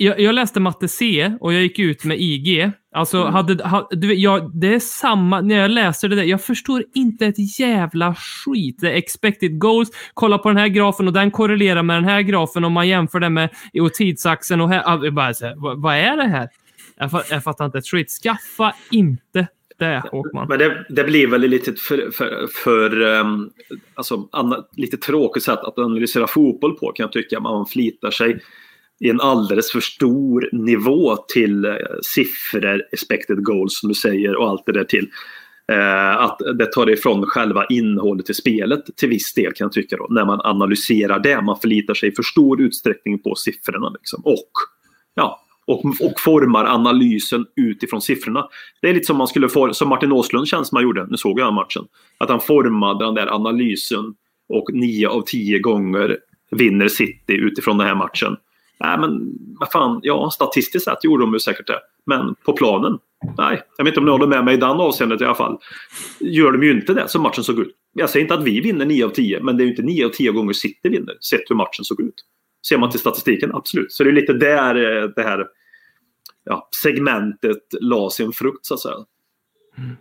Speaker 5: jag, jag läste matte C och jag gick ut med IG. Alltså, hade, ha, du, jag, det är samma, när jag läser det där, jag förstår inte ett jävla skit. Det är expected goals, kolla på den här grafen och den korrelerar med den här grafen och man jämför det med och tidsaxeln och här, bara så här, vad, vad är det här? Jag, fa- jag fattar inte ett skit. Skaffa inte det, Håkman.
Speaker 7: Men det, det blir väl lite för, för, för um, alltså, anna, lite tråkigt sätt att analysera fotboll på kan jag tycka. Man flitar sig i en alldeles för stor nivå till eh, siffror, expected goals som du säger och allt det där till. Eh, att det tar ifrån själva innehållet i spelet till viss del kan jag tycka då, när man analyserar det. Man förlitar sig i för stor utsträckning på siffrorna. Liksom. Och, ja, och, och formar analysen utifrån siffrorna. Det är lite som man skulle få, som Martin Åslund känns som han gjorde, nu såg jag den matchen. Att han formade den där analysen och nio av tio gånger vinner City utifrån den här matchen. Nej men vad fan, ja statistiskt sett gjorde de ju säkert det. Men på planen, nej. Jag vet inte om ni håller med mig i den avseendet i alla fall. Gör de ju inte det som matchen såg ut. Jag säger inte att vi vinner 9 av 10, men det är ju inte 9 av 10 gånger City vinner, sett hur matchen såg ut. Ser man till statistiken, absolut. Så det är lite där eh, det här ja, segmentet la sin frukt så att säga. Mm.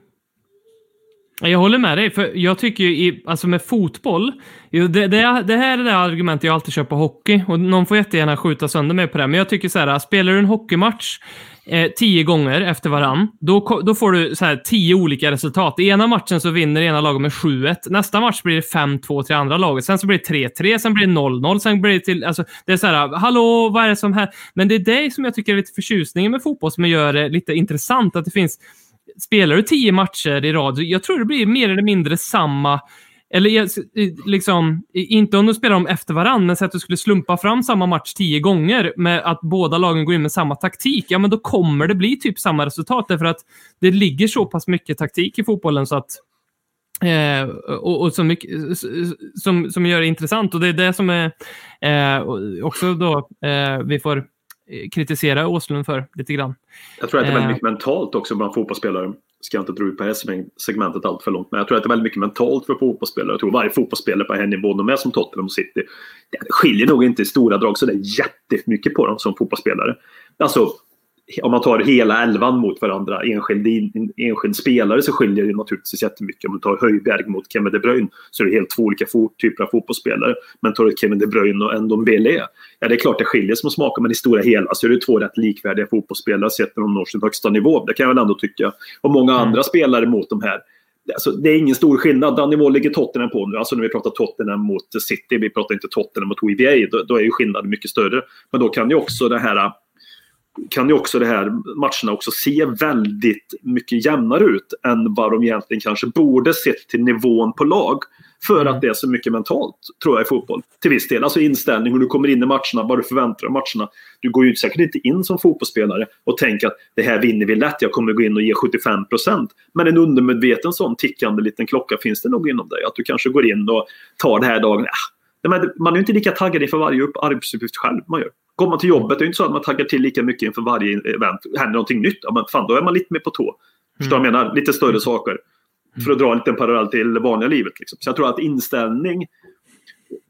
Speaker 5: Jag håller med dig, för jag tycker ju i, alltså med fotboll, det, det, det här är det argumentet jag alltid kör på hockey och någon får jättegärna skjuta sönder mig på det, men jag tycker så här, spelar du en hockeymatch eh, tio gånger efter varann, då, då får du så här tio olika resultat. I ena matchen så vinner ena laget med 7-1, nästa match blir det 5-2 till andra laget, sen så blir det 3-3, sen blir det 0-0, sen blir det till, alltså det är så här, hallå, vad är det som här? Men det är det som jag tycker är lite förtjusningen med fotboll som gör det lite intressant, att det finns spelar du tio matcher i rad, jag tror det blir mer eller mindre samma eller liksom, inte om du spelar dem efter varandra, men så att du skulle slumpa fram samma match tio gånger med att båda lagen går in med samma taktik, ja men då kommer det bli typ samma resultat därför att det ligger så pass mycket taktik i fotbollen så att Eh, och, och så mycket, som, som gör det intressant. Och det är det som är eh, också då eh, vi får kritisera Åslund för lite grann.
Speaker 7: Jag tror att det är väldigt
Speaker 5: Eh.
Speaker 7: mycket mentalt också bland fotbollsspelare. Ska jag inte dra ut på det här segmentet allt för långt. Men jag tror att det är väldigt mycket mentalt för fotbollsspelare. Jag tror varje fotbollsspelare på den nivån de är som Tottenham och City. Det skiljer nog inte i stora drag så det är jättemycket på dem som fotbollsspelare. Alltså om man tar hela elvan mot varandra, enskild, enskild spelare, så skiljer det naturligtvis jättemycket. Om du tar Höjberg mot Kevin De Bruyne så är det helt två olika typer av fotbollsspelare. Men tar du Kevin De Bruyne och Ndombele, ja det är klart det skiljer som smakar, men i stora hela så är det två rätt likvärdiga fotbollsspelare sett när de når sin högsta nivå. Det kan jag väl ändå tycka. Och många andra spelare mot de här. Alltså, det är ingen stor skillnad. Den nivån ligger Tottenham på nu. Alltså när vi pratar Tottenham mot City, vi pratar inte Tottenham mot WBA, då, då är ju skillnaden mycket större. Men då kan ju också det här kan ju också det här matcherna också se väldigt mycket jämnare ut än vad de egentligen kanske borde sett till nivån på lag. För att det är så mycket mentalt, tror jag, i fotboll. Till viss del. Alltså inställning, hur du kommer in i matcherna, vad du förväntar dig av matcherna. Du går ju säkert inte in som fotbollsspelare och tänker att det här vinner vi lätt, jag kommer gå in och ge 75 procent. Men en undermedveten sån tickande liten klocka finns det nog inom dig. Att du kanske går in och tar det här dagen. Men man är ju inte lika taggad inför varje upp- arbetsuppgift själv man gör. Går man till jobbet, det är inte så att man taggar till lika mycket inför varje event. Händer någonting nytt, ja, men fan, då är man lite mer på tå. Förstår du vad jag menar? Lite större saker. För att dra en liten parallell till det vanliga livet. Liksom. Så jag tror att inställning,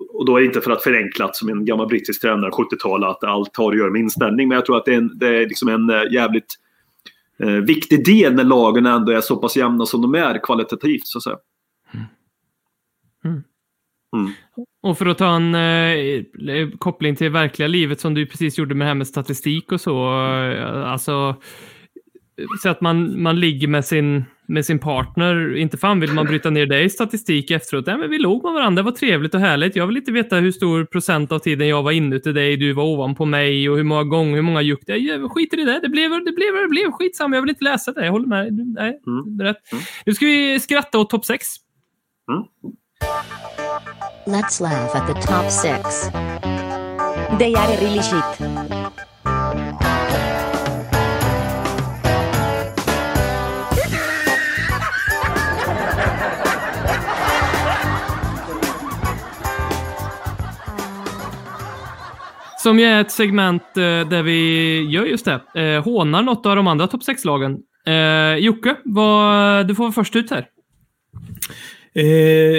Speaker 7: och då är det inte för att förenklat som en gammal brittisk tränare 70-tal att allt har att göra med inställning. Men jag tror att det är, en, det är liksom en eh, jävligt eh, viktig del när lagen ändå är så pass jämna som de är kvalitativt. Så att säga. Mm.
Speaker 5: Och för att ta en eh, koppling till verkliga livet som du precis gjorde med det här med statistik och så. Eh, alltså, så att man, man ligger med sin, med sin partner. Inte fan vill man bryta ner det i statistik efteråt. Nej, men vi låg med varandra, det var trevligt och härligt. Jag vill inte veta hur stor procent av tiden jag var inuti dig, du var ovanpå mig och hur många gånger, hur många juck. Jag skiter i det. Det blev det blev, det blev. Skitsamma, jag vill inte läsa det. Jag håller med. Nej, är rätt. Nu ska vi skratta åt topp 6.
Speaker 11: Let's laugh at the top six.
Speaker 12: They are really shit.
Speaker 5: Som ju är ett segment eh, där vi gör just det. Eh, hånar något av de andra topp 6-lagen. Eh, Jocke, vad, du får vara först ut här.
Speaker 6: Eh,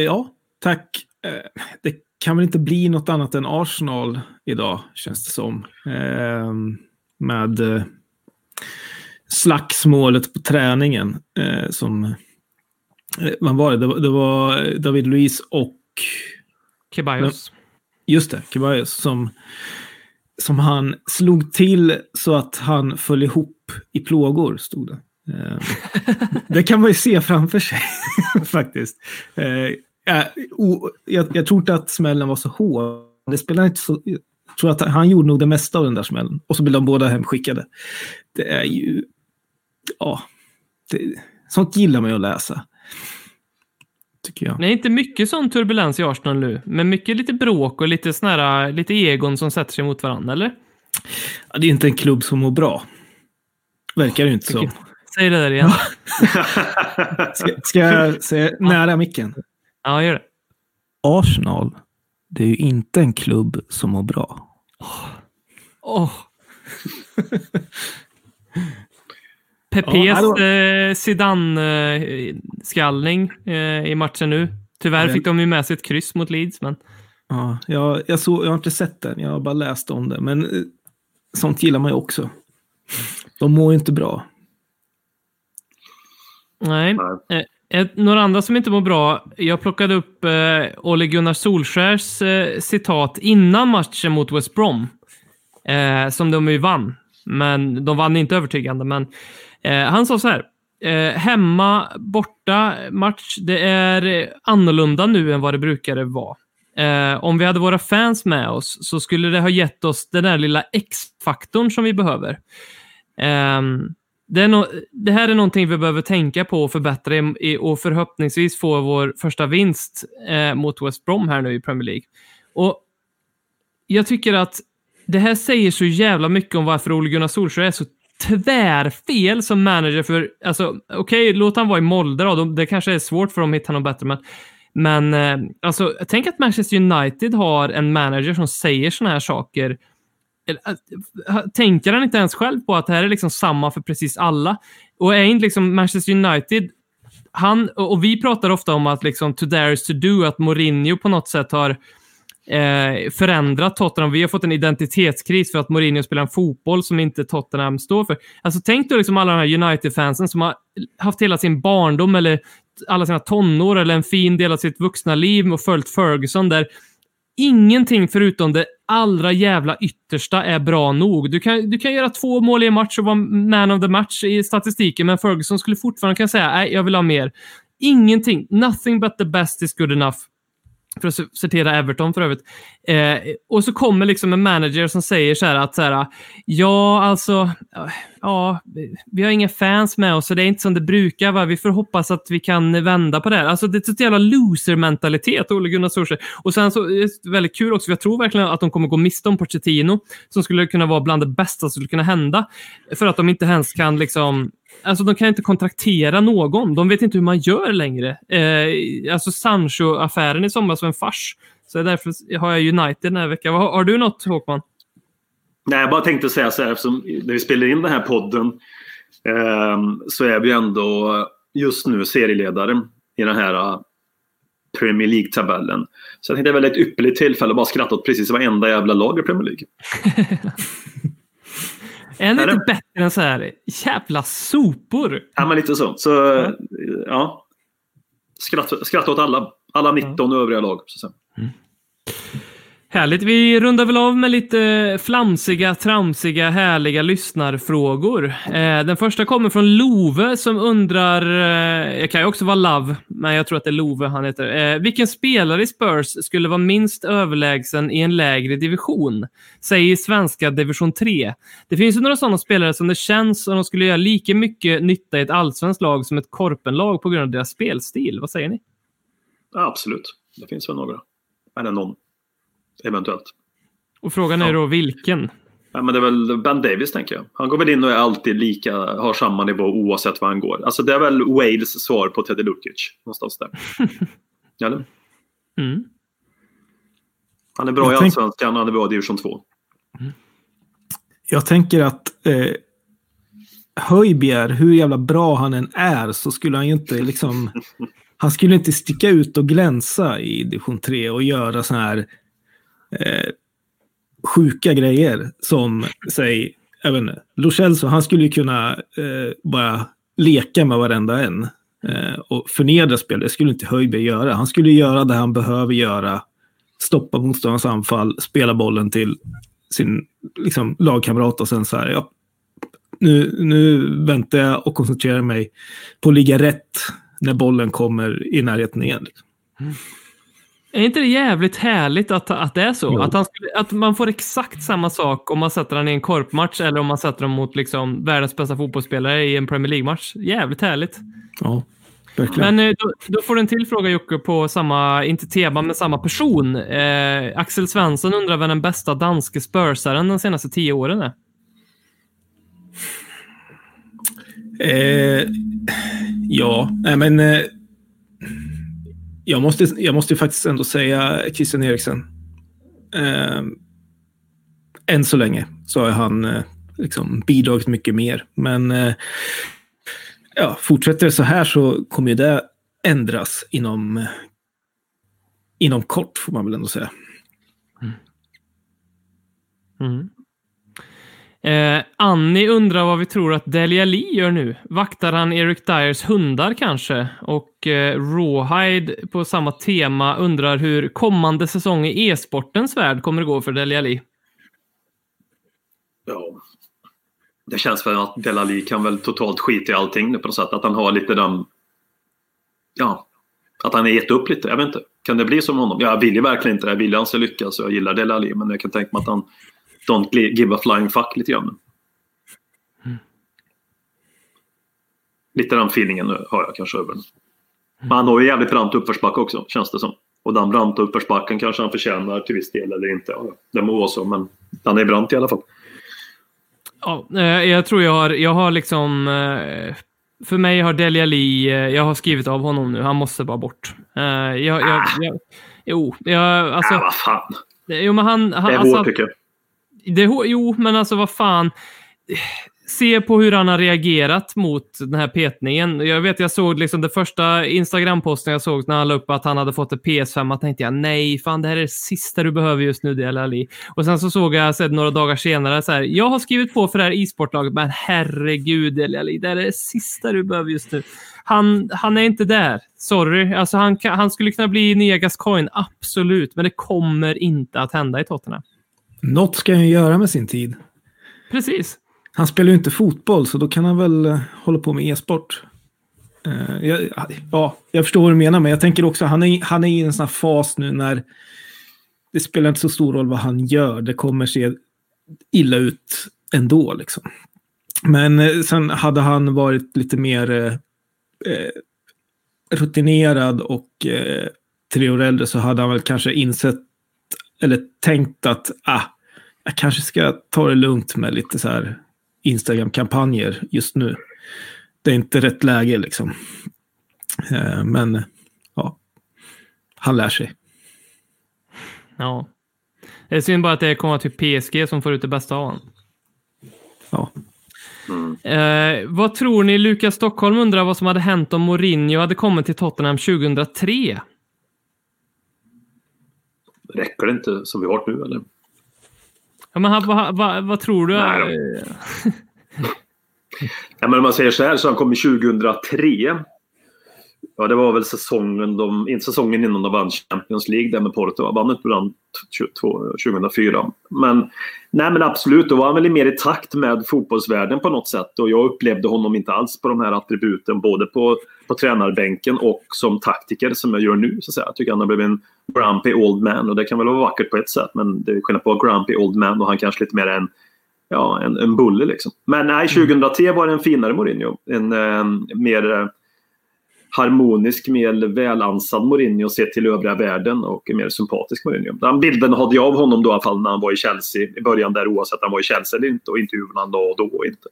Speaker 6: ja, tack. Eh, det kan väl inte bli något annat än Arsenal idag, känns det som. Eh, med eh, slagsmålet på träningen. Eh, som, eh, vad var det? Det var, det var David Luiz och...
Speaker 5: Ceballos.
Speaker 6: Just det, Ceballos. Som, som han slog till så att han föll ihop i plågor, stod det. Eh, det kan man ju se framför sig, faktiskt. Eh, jag, o- jag, tror inte att smällen var så hård. Det spelar inte så... Jag tror att han gjorde nog det mesta av den där smällen. Och så blev de båda hemskickade. Det är ju... Ja. Det, sånt gillar man ju att läsa. Tycker jag.
Speaker 5: Det är inte mycket sån turbulens i Arsenal nu, men mycket lite bråk och lite sån här, lite egon som sätter sig mot varandra, eller?
Speaker 6: Ja, det är inte en klubb som mår bra. Verkar det ju inte som.
Speaker 5: Säg det där igen.
Speaker 6: Ska, ska jag säga nära micken?
Speaker 5: Ja, gör det.
Speaker 6: Arsenal, det är ju inte en klubb som mår bra.
Speaker 5: Åh. Pepes
Speaker 6: Ja,
Speaker 5: eh, Zidane-skallning eh, i matchen nu. Tyvärr fick de ju med sig ett kryss mot Leeds, men
Speaker 6: Ja, jag, jag, såg, jag har inte sett den, jag har bara läst om det. Men eh, sånt gillar man ju också. De mår ju inte bra.
Speaker 5: Nej. Eh, ett, några andra som inte mår bra. Jag plockade upp eh, Ole Gunnar Solskjärs eh, citat innan matchen mot West Brom. Eh, som de ju vann. Men de vann inte övertygande. Men eh, han sa så här. Eh, hemma, borta match. Det är eh, annorlunda nu än vad det brukade vara. Eh, om vi hade våra fans med oss så skulle det ha gett oss den där lilla X-faktorn som vi behöver. Ehm, det, no det här är någonting vi behöver tänka på och förbättra i, och förhoppningsvis få vår första vinst eh, mot West Brom här nu i Premier League. Och jag tycker att det här säger så jävla mycket om varför Ole Gunnar Solskjaer är så tvärfel som manager för, alltså okej, låt han vara i Molde då. De, det kanske är svårt för dem att hitta någon bättre, men men eh, alltså, tänk att Manchester United har en manager som säger såna här saker. Äh, tänker han inte ens själv på att det här är liksom samma för precis alla? Och är inte liksom Manchester United han, och vi pratar ofta om att liksom to dare is to do, att Mourinho på något sätt har eh, förändrat Tottenham. Vi har fått en identitetskris för att Mourinho spelar en fotboll som inte Tottenham står för. Alltså tänk då liksom alla de här United-fansen som har haft hela sin barndom eller alla sina tonår eller en fin del av sitt vuxna liv och följt Ferguson där ingenting förutom det allra jävla yttersta är bra nog. Du kan, du kan göra två mål i en match och vara man of the match i statistiken, men Ferguson skulle fortfarande kunna säga nej, jag vill ha mer. Ingenting. Nothing but the best is good enough för att citera Everton för övrigt. Eh, och så kommer liksom en manager som säger så här att så här, ja, alltså, eh, ja, vi har inga fans med oss så det är inte som det brukar vara. Vi får hoppas att vi kan vända på det här. Alltså det är ett jävla loser-mentalitet, Ole Gunnar Solskjaer. Och sen så är det väldigt kul också, för jag tror verkligen att de kommer gå miste om Pochettino, som skulle kunna vara bland det bästa som skulle kunna hända. För att de inte ens kan liksom Alltså de kan inte kontraktera någon. De vet inte hur man gör längre. Eh, alltså Sancho-affären i somras var en fars. Så därför har jag United den här veckan. Har, har du något Håkman?
Speaker 7: Nej, jag bara tänkte säga så här, eftersom när vi spelar in den här podden eh, så är vi ändå just nu serieledare i den här uh, Premier League-tabellen. Så jag tänkte det är väl ett ypperligt tillfälle att bara skratta åt precis varenda jävla lag i Premier League.
Speaker 5: Är ni inte bättre än så här jävla sopor?
Speaker 7: Ja, men lite så. Så ja, ja. Skratta, skratta åt alla. Alla 19 ja. övriga lag. Så mm.
Speaker 5: Härligt. Vi rundar väl av med lite flamsiga, tramsiga, härliga lyssnarfrågor. Eh, den första kommer från Love som undrar, eh, jag kan ju också vara Love, men jag tror att det är Love han heter. Eh, vilken spelare i Spurs skulle vara minst överlägsen i en lägre division? Säg i svenska division 3. Det finns ju några sådana spelare som det känns som de skulle göra lika mycket nytta i ett allsvenskt lag som ett korpenlag på grund av deras spelstil. Vad säger ni?
Speaker 7: Ja, absolut. Det finns väl några. Eller någon. Eventuellt.
Speaker 5: Och frågan är ja. då vilken?
Speaker 7: Ja, men det är väl Ben Davis tänker jag. Han går väl in och är alltid lika, har samma nivå oavsett var han går. Alltså det är väl Wales svar på Teddy Lukic. Någonstans där. Eller? Mm. Han är bra jag i tänk... Allsvenskan, han är bra i division 2.
Speaker 6: Mm. Jag tänker att eh, Höjbjer, hur jävla bra han än är, så skulle han ju inte liksom... han skulle inte sticka ut och glänsa i division 3 och göra så här eh, sjuka grejer som, säg, jag vet inte, Lo Celso, han skulle ju kunna eh, bara leka med varenda en eh, och förnedra spel. Det skulle inte Höjberg göra. Han skulle göra det han behöver göra. Stoppa motståndarens anfall, spela bollen till sin liksom, lagkamrat och sen så här, ja, nu, nu väntar jag och koncentrerar mig på att ligga rätt när bollen kommer i närheten igen. Mm.
Speaker 5: Är inte det jävligt härligt att, att det är så? Att, han skulle, att man får exakt samma sak om man sätter honom i en korpmatch eller om man sätter honom mot liksom världens bästa fotbollsspelare i en Premier League-match. Jävligt härligt.
Speaker 6: Ja, verkligen.
Speaker 5: Men eh, då, då, får du en till fråga Jocke på samma, inte tema, men samma person. Eh, Axel Svensson undrar vem den bästa danske spursaren de senaste tio åren är.
Speaker 6: Eh, ja, men... Eh jag måste, jag måste faktiskt ändå säga Christian Eriksen. Eh, än så länge så har han eh, liksom bidragit mycket mer. Men eh, ja, fortsätter det så här så kommer ju det ändras inom, inom kort får man väl ändå säga. Mm.
Speaker 5: Mm. Eh, Annie undrar vad vi tror att Delia Lee gör nu. Vaktar han Eric Dyers hundar kanske? Och eh, Rawhide på samma tema undrar hur kommande säsong i e-sportens värld kommer att gå för Delia Lee?
Speaker 7: Ja, det känns väl att Delia Lee kan väl totalt skita i allting nu på något sätt. Att han har lite den... Ja, att han har gett upp lite. Jag vet inte. Kan det bli som honom? Jag vill ju verkligen inte det. Jag vill han ska lyckas och jag gillar Delia Lee. Men jag kan tänka mig att han don't give a flying fuck lite grann. Mm. Lite den feelingen har jag kanske över Men han har ju jävligt brant uppförsbacke också, känns det som. Och den branta uppförsbacken kanske han förtjänar till viss del eller inte. det må vara så, men den är brant i alla fall.
Speaker 5: Ja, eh, jag tror jag har, jag har liksom... Eh, för mig har Delia Lee, eh, jag har skrivit av honom nu. Han måste bara bort. Jag, jag, jag, jag jo, jag, alltså... Ja,
Speaker 7: vad fan.
Speaker 5: Jo, men han, han,
Speaker 7: det är hårt alltså, tycker jag.
Speaker 5: Det, jo, men alltså vad fan. Se på hur han har reagerat mot den här petningen. Jag vet, jag såg liksom det första Instagram-posten jag såg när han la upp att han hade fått ett PS5. Jag tänkte jag, nej, fan det här är det sista du behöver just nu, Dele Ali. Och sen så såg jag sen några dagar senare så här, jag har skrivit på för det här e-sportlaget, men herregud Dele Ali, det här är det sista du behöver just nu. Han, han är inte där. Sorry. Alltså han, han skulle kunna bli nya Gascoigne, absolut, men det kommer inte att hända i Tottenham.
Speaker 6: Något ska han göra med sin tid.
Speaker 5: Precis.
Speaker 6: Han spelar ju inte fotboll, så då kan han väl eh, hålla på med e-sport. Eh, jag, ja, jag förstår vad du menar, men jag tänker också han är, han är i en sån här fas nu när det spelar inte så stor roll vad han gör. Det kommer se illa ut ändå. Liksom. Men eh, sen hade han varit lite mer eh, rutinerad och eh, tre år äldre så hade han väl kanske insett eller tänkt att ah, jag kanske ska ta det lugnt med lite så här Instagram-kampanjer just nu. Det är inte rätt läge liksom. Eh, men ja, han lär sig.
Speaker 5: Ja. Det är synd bara att det kommer till PSG som får ut det bästa av honom.
Speaker 6: Ja.
Speaker 5: Eh, vad tror ni? Lukas Stockholm undrar vad som hade hänt om Mourinho hade kommit till Tottenham 2003.
Speaker 7: Räcker det inte som vi har nu eller?
Speaker 5: Ja, men han, vad, vad, vad tror du?
Speaker 7: Nej Ja, men om man säger så här så han kom i 2003. Ja, det var väl säsongen, de, inte säsongen innan de vann Champions League där med Porto. Vann inte bland 2004. Men, nej, men absolut, då var han väl mer i takt med fotbollsvärlden på något sätt. Och jag upplevde honom inte alls på de här attributen, både på, på tränarbänken och som taktiker som jag gör nu. Så att säga. Jag tycker han har blivit en grumpy old man och det kan väl vara vackert på ett sätt. Men det är skillnad på grumpy old man och han kanske lite mer en ja, en, en bulle liksom. Men nej, 2003 var det en finare Mourinho. En eh, mer eh, harmonisk, mer välansad Mourinho sett till övriga världen och en mer sympatisk Mourinho. Den bilden hade jag av honom då i alla fall när han var i Chelsea i början där oavsett om han var i Chelsea eller inte och intervjuerna han la då och inte.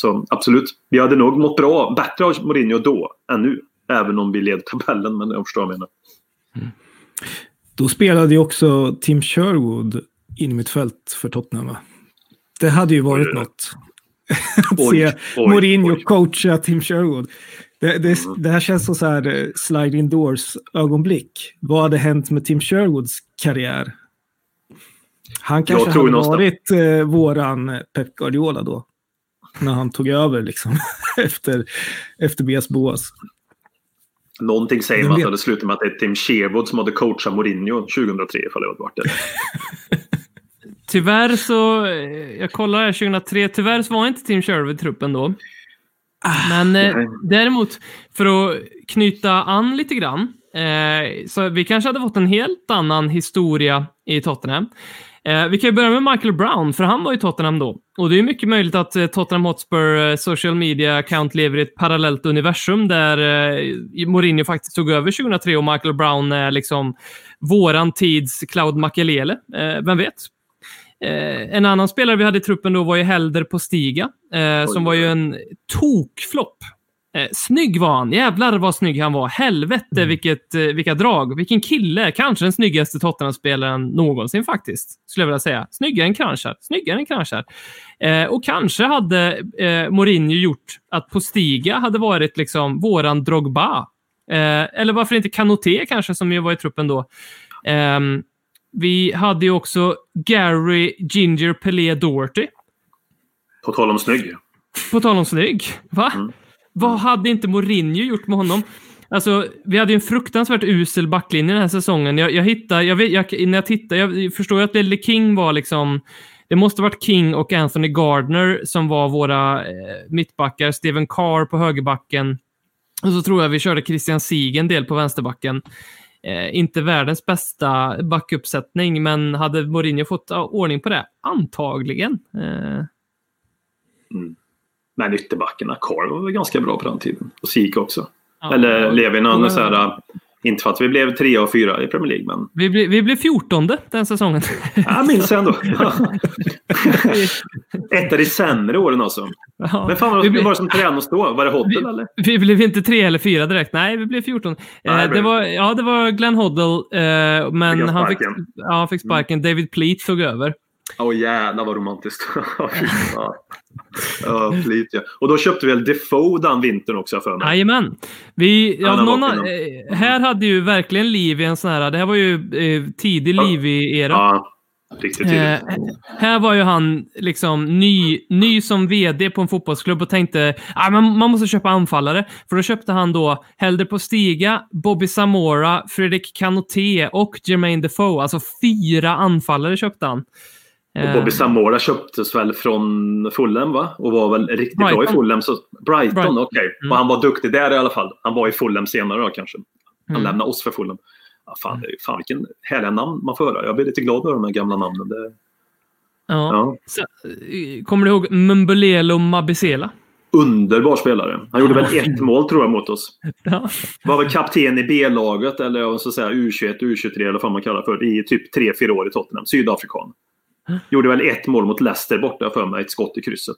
Speaker 7: Så absolut, vi hade nog mått bra, bättre av Mourinho då än nu. Även om vi led tabellen, men jag förstår vad jag menar.
Speaker 6: Då spelade ju också Tim Sherwood in i mitt fält för Tottenham. Va? Det hade ju varit något. Att
Speaker 7: Oj,
Speaker 6: se
Speaker 7: oj,
Speaker 6: Mourinho
Speaker 7: oj.
Speaker 6: coacha Tim Sherwood. Det, det, det här känns som så här eh, sliding doors ögonblick. Vad hade hänt med Tim Sherwoods karriär? Han kanske hade
Speaker 7: någonstans-
Speaker 6: varit eh, våran Pep Guardiola då. När han tog över liksom. efter, efter Bias Boas.
Speaker 7: Någonting säger mig att det hade slutat med att det är Tim Sherwood som hade coachat Mourinho 2003 ifall det hade varit det.
Speaker 5: Tyvärr så, jag kollar här 2003, tyvärr så var inte Tim Sherwood i truppen då. Men eh, däremot, för att knyta an lite grann, eh, så vi kanske hade fått en helt annan historia i Tottenham. Eh, vi kan ju börja med Michael Brown, för han var i Tottenham då. Och det är mycket möjligt att eh, Tottenham Hotspur eh, social media account lever i ett parallellt universum där Mourinho faktiskt tog över 2003 och Michael Brown är liksom våran tids Cloud Makelele. Vem vet? En annan spelare vi hade i truppen då var ju Helder på Stiga, som var ju en tokflopp. Eh, snygg var han. Jävlar vad snygg han var. Helvete vilket, eh, vilka drag. Vilken kille. Kanske den snyggaste Tottenham-spelaren någonsin faktiskt. Skulle jag vilja säga. Snyggare än Kranjčar. Snyggare än Kranjčar. Eh, och kanske hade eh, Mourinho gjort att Postiga hade varit liksom våran Drogba. Eh, eller varför inte Kanoté kanske, som ju var i truppen då. Ehm, vi hade ju också Gary Ginger Pelé Doherty.
Speaker 7: På tal om snygg.
Speaker 5: På tal om snygg. Va? Vad hade inte Mourinho gjort med honom? Alltså, vi hade ju en fruktansvärt usel backlinje den här säsongen. Jag, jag hittade, jag, vet, jag, när jag tittar, jag förstår ju att Ledley King var liksom... Det måste ha varit King och Anthony Gardner som var våra eh, mittbackar. Steven Carr på högerbacken. Och så tror jag vi körde Christian Sieg en del på vänsterbacken. Eh, inte världens bästa backuppsättning, men hade Mourinho fått ordning på det? Antagligen. Eh, mm.
Speaker 7: Men ytterbackarna, Carl var väl ganska bra på den tiden. Och Sik också.
Speaker 5: Ja.
Speaker 7: Eller Levin, han är
Speaker 5: Ja.
Speaker 7: här, inte för att vi blev trea och fyra i Premier League, men
Speaker 5: vi, blev, vi blev 14 den säsongen.
Speaker 7: jag minns ändå. Ett av de sämre åren alltså.
Speaker 5: Ja.
Speaker 7: Men fan,
Speaker 5: Vi
Speaker 7: vad
Speaker 5: blev-
Speaker 7: var det som tränade oss då? Var det Hoddle eller?
Speaker 5: Vi blev inte tre eller fyra direkt. Nej, vi blev 14.
Speaker 7: Nej,
Speaker 5: Eh,
Speaker 7: det
Speaker 5: var, ja, det var Glenn Hoddle, eh, men
Speaker 7: Fick han
Speaker 5: fick?
Speaker 7: Mm.
Speaker 5: ja, han fick sparken. David Pleat tog över.
Speaker 7: Åh jävlar vad romantiskt. Ja, Fleet, ja. Och då köpte vi väl Defoe den vintern också för mig.
Speaker 5: Jajamän. Vi, ja, någon, eh, här hade ju verkligen Liv i en sån här, det här var ju eh, tidig Liv-era.
Speaker 7: Ja, riktigt tidigt.
Speaker 5: Eh, här var ju han liksom ny, ny som vd på en fotbollsklubb och tänkte ah, man, man måste köpa anfallare. För då köpte han då Helder på Stiga, Bobby Samora, Fredrik Kanoté och Jermaine Defoe. Alltså fyra anfallare köpte han.
Speaker 7: Och Bobby Samora köptes väl från Fulham va? Och var väl riktigt bra i
Speaker 5: Brighton.
Speaker 7: Fulham. Så, Brighton,
Speaker 5: Brighton.
Speaker 7: okej.
Speaker 5: Mm.
Speaker 7: Och han var duktig där i alla fall. Han var i Fulham senare då kanske. Han
Speaker 5: Mm.
Speaker 7: lämnade oss för Fulham. Ja, fan, är- fan vilken härliga namn man får höra. Jag blir lite glad över de här gamla namnen. Det,
Speaker 5: Ja.
Speaker 7: ja.
Speaker 5: Så, eh, kommer du ihåg Mumbulelo Mabisela?
Speaker 7: Underbar spelare. Han gjorde väl ett mål tror jag mot oss.
Speaker 5: Ja.
Speaker 7: Var väl kapten i B-laget eller jag ska säga U21, U23 eller vad man kallar för i typ 3-4 år i Tottenham. Sydafrikan. Gjorde väl ett mål mot Leicester borta för mig, ett skott i krysset.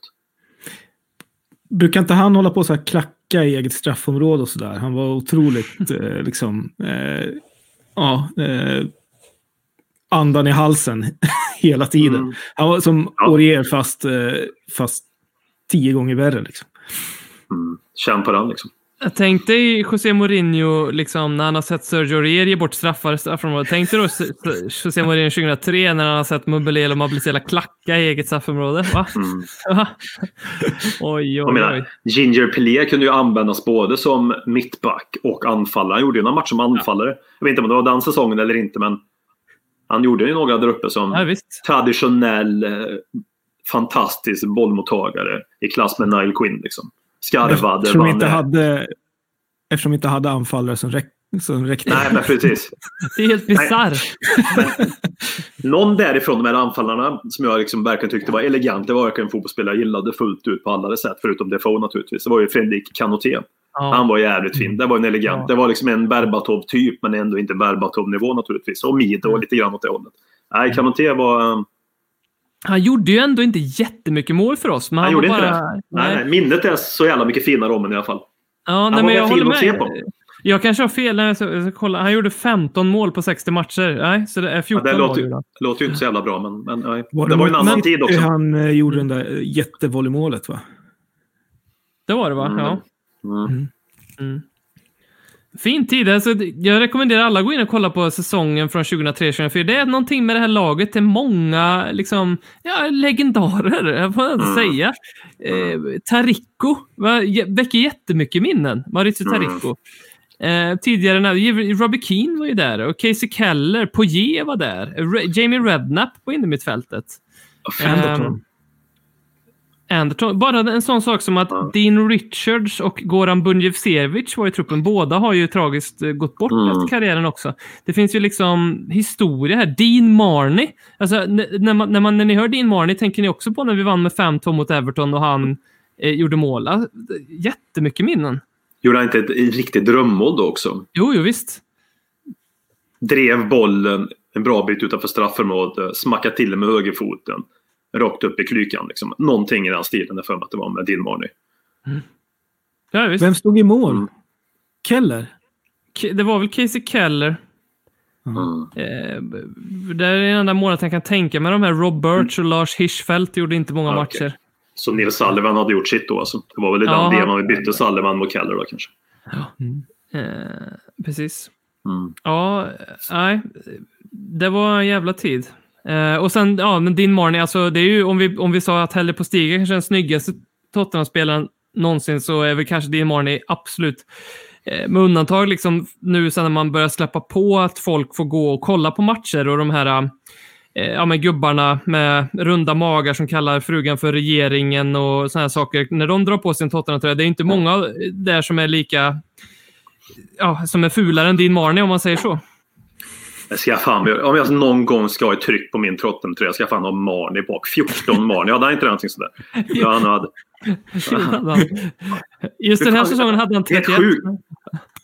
Speaker 6: Brukar inte han hålla på så här klacka i eget straffområde och sådär? Han var otroligt eh, liksom... Eh, ja, eh, andan i halsen hela tiden.
Speaker 7: Mm.
Speaker 6: Han var som Aurier fast, eh, fast tio gånger värre. Liksom.
Speaker 7: Mm. Känn på den liksom.
Speaker 5: Tänkte i José Mourinho, liksom, när han har sett Sergio Aurier ge bort straffar i straffområdet. Tänkte då S- S- José Mourinho 2003 när han har sett Mumbelelo Mablisela klacka i eget straffområde. Va?
Speaker 7: Mm.
Speaker 5: Oj,
Speaker 7: Jag
Speaker 5: oj,
Speaker 7: menar,
Speaker 5: oj.
Speaker 7: Ginger Pelé kunde ju användas både som mittback och anfallare. Han gjorde ju några matcher som anfallare. Jag vet inte om det var den säsongen eller inte, men han gjorde ju några där uppe som
Speaker 5: Ja,
Speaker 7: traditionell, eh, fantastisk bollmottagare i klass med Nile Quinn. Liksom. Skarvade,
Speaker 6: Eftersom vi inte hade, eftersom vi inte hade anfallare som, räck, som räckte.
Speaker 7: Nej, men precis.
Speaker 5: Det är helt bisarrt.
Speaker 7: Någon därifrån, de här anfallarna, som jag liksom verkligen tyckte var elegant. Det var verkligen en fotbollsspelare jag gillade fullt ut på alla sätt, förutom Defoe naturligtvis. Det var ju Fredrik Kanoté.
Speaker 5: Ja.
Speaker 7: Han var jävligt fin. Det var en elegant. Det var liksom en Berbatov-typ, men ändå inte Berbatov-nivå naturligtvis. Och Mido lite grann åt det hållet. Nej, Kanoté var...
Speaker 5: Han gjorde ju ändå inte jättemycket mål för oss. Men
Speaker 7: Han,
Speaker 5: han,
Speaker 7: gjorde
Speaker 5: var
Speaker 7: inte
Speaker 5: bara...
Speaker 7: det. Nej, nej. Minnet är så jävla mycket finare om än i alla fall.
Speaker 5: Ja, nej,
Speaker 7: var
Speaker 5: men jag håller
Speaker 7: att se
Speaker 5: med.
Speaker 7: på.
Speaker 5: Jag kanske har fel jag ska, jag ska kolla. Han gjorde 15 mål på 60 matcher. Nej, så det är
Speaker 7: Ja,
Speaker 5: 14
Speaker 7: det
Speaker 5: mål.
Speaker 7: låter,
Speaker 5: han.
Speaker 7: låter ju inte så jävla bra, men, men nej.
Speaker 6: Var
Speaker 7: det var ju en annan tid också.
Speaker 6: Han eh, gjorde den där eh, jättevolleymålet va?
Speaker 5: Det var det va?
Speaker 7: Mm.
Speaker 5: Ja.
Speaker 7: Mm.
Speaker 5: Mm. Fin tid. Alltså, jag rekommenderar alla att gå in och kolla på säsongen från 2003-2004. Det är någonting med det här laget. Det är många liksom, ja, legendarer, jag får inte
Speaker 7: Mm.
Speaker 5: säga. Eh, Taricco väcker jättemycket minnen. Maurizio
Speaker 7: Mm.
Speaker 5: Taricco. Eh, tidigare, när, Robbie Keane var ju där och Casey Keller, Poirier var där. Re- Jamie Redknapp på innermittfältet.
Speaker 6: Anderton.
Speaker 5: Ehm, Anderton. Bara en sån sak som att Dean Richards och Goran Bunjevcevic var i truppen. Båda har ju tragiskt eh, gått bort
Speaker 7: Mm.
Speaker 5: efter karriären också. Det finns ju liksom historia här. Dean Marney. Alltså, när, man, när, man, när ni hör Dean Marney tänker ni också på när vi vann med 5-2 mot Everton och han eh, gjorde mål. Alltså, jättemycket minnen.
Speaker 7: Gjorde han inte ett riktigt drömmål då också?
Speaker 5: Jo, jo visst.
Speaker 7: Drev bollen en bra bit utanför straffområdet, smackade till med högerfoten. Rakt upp i klykan. Liksom. Någonting i den stilen, är för mig att det var med Dean Marney.
Speaker 5: Ja, visst.
Speaker 6: Vem stod i mål?
Speaker 7: Mm.
Speaker 6: Keller?
Speaker 5: Ke- Det var väl Casey Keller.
Speaker 7: Mm.
Speaker 5: Eh, det är den enda målet jag kan tänka mig. De här Rob Birch och Lars Hirschfeldt gjorde inte många
Speaker 7: Mm. Okej.
Speaker 5: matcher.
Speaker 7: Så Nils Sullivan hade gjort sitt då alltså. Det var väl i den
Speaker 5: Ja.
Speaker 7: delen man bytte Sullivan mot Keller då kanske.
Speaker 5: Eh, precis.
Speaker 7: Mm.
Speaker 5: Ja, eh, nej. Det var en jävla tid. Eh, och sen, ja, men Dean Marney, alltså det är ju om vi, om vi sa att Helle Postiga kanske är den snyggaste Tottenham-spelaren någonsin så är väl kanske Dean Marney absolut eh, med undantag liksom nu sen när man börjar släppa på att folk får gå och kolla på matcher och de här eh, ja, men gubbarna med runda magar som kallar frugan för regeringen och här saker. När de drar på sin Tottenham-tröja, det är inte många där som är lika ja, som är fulare än din Marnie om man säger så.
Speaker 7: Jag ska fan, om jag någon gång ska ha ett tryck på min Tottenham-tröja ska jag fan ha Marnie bak. 14 Marnie. Hade han inte någonting sådär? Ja, han hade.
Speaker 5: Just den här säsongen hade han
Speaker 7: Helt
Speaker 5: 31.
Speaker 7: sjukt.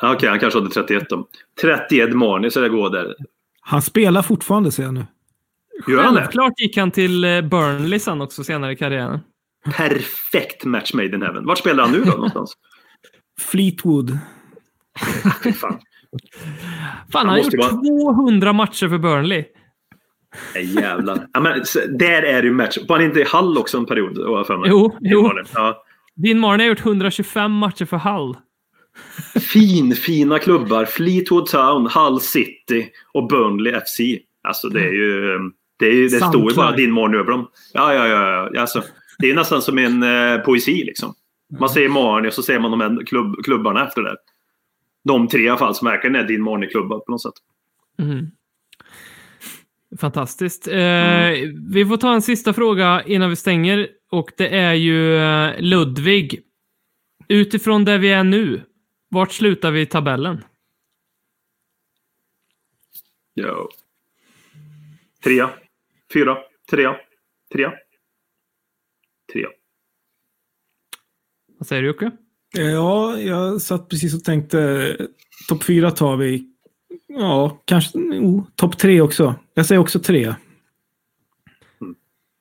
Speaker 7: Ja, Okej, han kanske hade 31 då. 31 Marnie, så det går där.
Speaker 6: Han spelar fortfarande ser jag nu.
Speaker 7: Gör han det?
Speaker 5: Självklart gick han till eh, Burnley sen också senare i karriären.
Speaker 7: Perfekt match made in heaven. Vart spelar han nu då någonstans?
Speaker 6: Fleetwood.
Speaker 7: Fy fan.
Speaker 5: Fan, han har
Speaker 7: måste
Speaker 5: gjort 200 matcher för Burnley.
Speaker 7: Nej, jävlar. Ja, men, där är det ju match. Var han inte i Hall också en period? har för mig?
Speaker 5: Jo, jo.
Speaker 7: Ja.
Speaker 5: Din Marnie har gjort 125 matcher för Hull.
Speaker 7: Fin, fina klubbar. Fleetwood Town, Hull City och Burnley FC. Alltså det är ju... Det, är, det står ju bara din Marnie över dem. Ja, ja, ja. ja. Alltså, det är nästan som en eh, poesi liksom. Man säger Marnie och så säger man de här klubb, klubbarna efter det. De tre i alla fall som verkligen är din Marnie-klubbar på något sätt.
Speaker 5: Mm. Fantastiskt. Eh, vi får ta en sista fråga innan vi stänger och det är ju eh, Ludvig. Utifrån där vi är nu, vart slutar vi tabellen?
Speaker 7: Ja. Trea. Fyra. Trea. Trea. Trea.
Speaker 5: Vad säger du Jocke?
Speaker 6: Ja, jag satt precis och tänkte topp fyra tar vi. Ja, kanske oh, topp tre också. Jag säger också tre.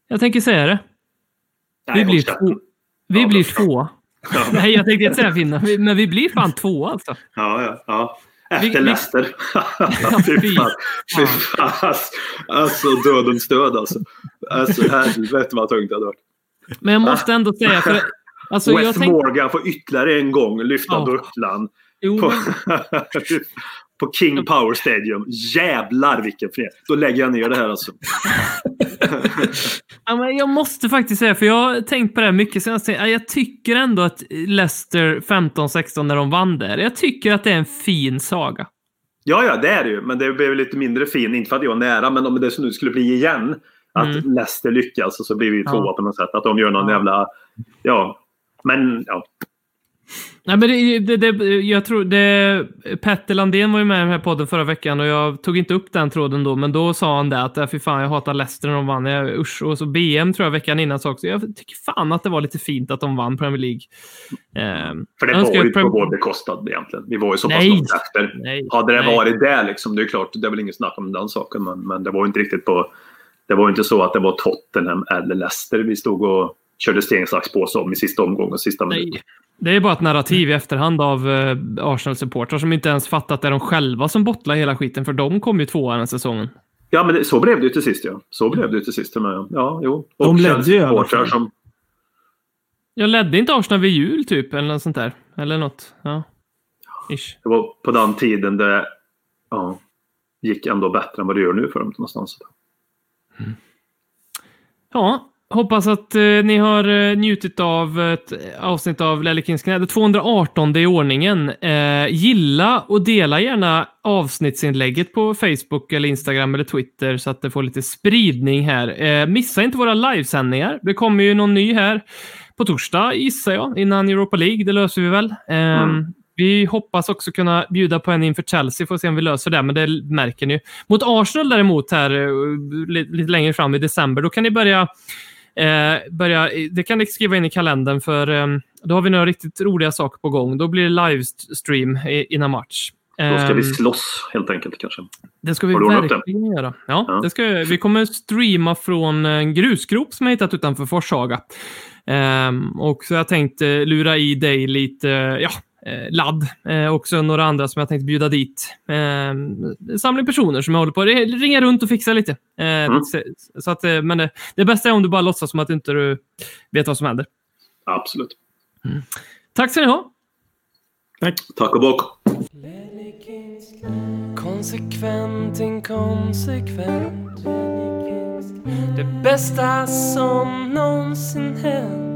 Speaker 5: Jag tänker säga det.
Speaker 7: Nej,
Speaker 5: Vi blir, två. Vi
Speaker 7: Ja,
Speaker 5: blir två. Nej, jag tänkte inte säga finna, men vi blir fan två alltså.
Speaker 7: Ja, ja. ja. Efter Leicester. fy fan. Fy fan. Alltså dödens död alltså. Alltså helvete vad tungt det hade varit.
Speaker 5: Men jag måste ändå säga, för, alltså
Speaker 7: Wes
Speaker 5: tänkte...
Speaker 7: Morgan får ytterligare en gång lyfta
Speaker 5: Ja.
Speaker 7: bucklan. På, på King Power Stadium. Jävlar vilken fred. Då lägger jag ner det här alltså.
Speaker 5: Ja, men jag måste faktiskt säga, för jag har tänkt på det här mycket senast. Ja, Jag tycker ändå att Leicester 15-16 när de vann där, jag tycker att det är en fin saga.
Speaker 7: Ja, ja, det är det ju. Men det blev lite mindre fin. Inte för att jag var nära, men om det nu skulle bli igen. Att
Speaker 5: Mm.
Speaker 7: Leicester lyckas och så blir vi
Speaker 5: Ja.
Speaker 7: tvåa på något sätt. Att de gör någon
Speaker 5: Ja.
Speaker 7: jävla... Ja. Men ja.
Speaker 5: Nej, men det, det, det, jag tror det, Petter Landén var ju med i den här podden förra veckan och jag tog inte upp den tråden då, men då sa han det att äh, fy fan, jag hatar Leicester när de vann. Jag, usch, och så BM tror jag veckan innan sa också. Jag tycker fan att det var lite fint att de vann Premier League. Ehm,
Speaker 7: För det var ju
Speaker 5: att
Speaker 7: på vår bekostnad egentligen. Vi var ju så pass
Speaker 5: Nej.
Speaker 7: långt efter.
Speaker 5: Nej,
Speaker 7: Hade det
Speaker 5: nej.
Speaker 7: varit det liksom, det är klart, det är väl inget snack om den saken. Men, men det var ju inte riktigt på... Det var ju inte så att det var Tottenham eller Leicester vi stod och körde sten, sax, påse om i sista omgången, sista minuten.
Speaker 5: Nej. Det är bara ett narrativ i efterhand av uh, Arsenal-supportrar som inte ens fattat att det är de själva som bottlar hela skiten, för de kom ju tvåa den säsongen.
Speaker 7: Ja, men det, så blev det ju till sist. Ja. Så blev det ju till sist. mig, Ja, jo. Och
Speaker 6: De ledde ju i alla
Speaker 7: supportrar
Speaker 6: fall.
Speaker 7: Som,
Speaker 5: Jag ledde inte Arsenal vid jul typ, eller något sånt där. Eller något. Ja. Ish.
Speaker 7: det var på den tiden det ja, gick ändå bättre än vad det gör nu för dem någonstans.
Speaker 5: Ja, hoppas att eh, ni har eh, njutit av ett avsnitt av Lellekins knä. Det 218 i ordningen. Eh, gilla och dela gärna avsnittsinlägget på Facebook eller Instagram eller Twitter så att det får lite spridning här. Eh, missa inte våra livesändningar. Det kommer ju någon ny här på torsdag gissar jag, innan Europa League. Det löser vi väl. Eh, Vi hoppas också kunna bjuda på en inför Chelsea, får se om vi löser det, men det märker ni. Mot Arsenal däremot här eh, lite längre fram i december, då kan ni börja Eh, börja, det kan ni skriva in i kalendern för eh, då har vi några riktigt roliga saker på gång. Då blir det livestream innan match.
Speaker 7: Då ska vi
Speaker 5: Ehm,
Speaker 7: slåss helt enkelt kanske.
Speaker 5: det ska vi verkligen göra. Ja,
Speaker 7: Ja.
Speaker 5: Det ska, vi. vi kommer streama från en grusgrop som jag hittat utanför Forshaga. Ehm, och så har jag tänkt eh, lura i dig lite ja, eh, ladd. Eh, också några andra som jag tänkt bjuda dit. Ehm, samling personer som jag håller på att ringa runt och fixa lite. Eh, så, så att, eh, men det, det bästa är om du bara låtsas som att inte du vet vad som händer.
Speaker 7: Absolut.
Speaker 5: Tack ska ni ha.
Speaker 6: Tack.
Speaker 7: Tack och bock.
Speaker 4: Konsekvent, inkonsekvent Det bästa som någonsin hänt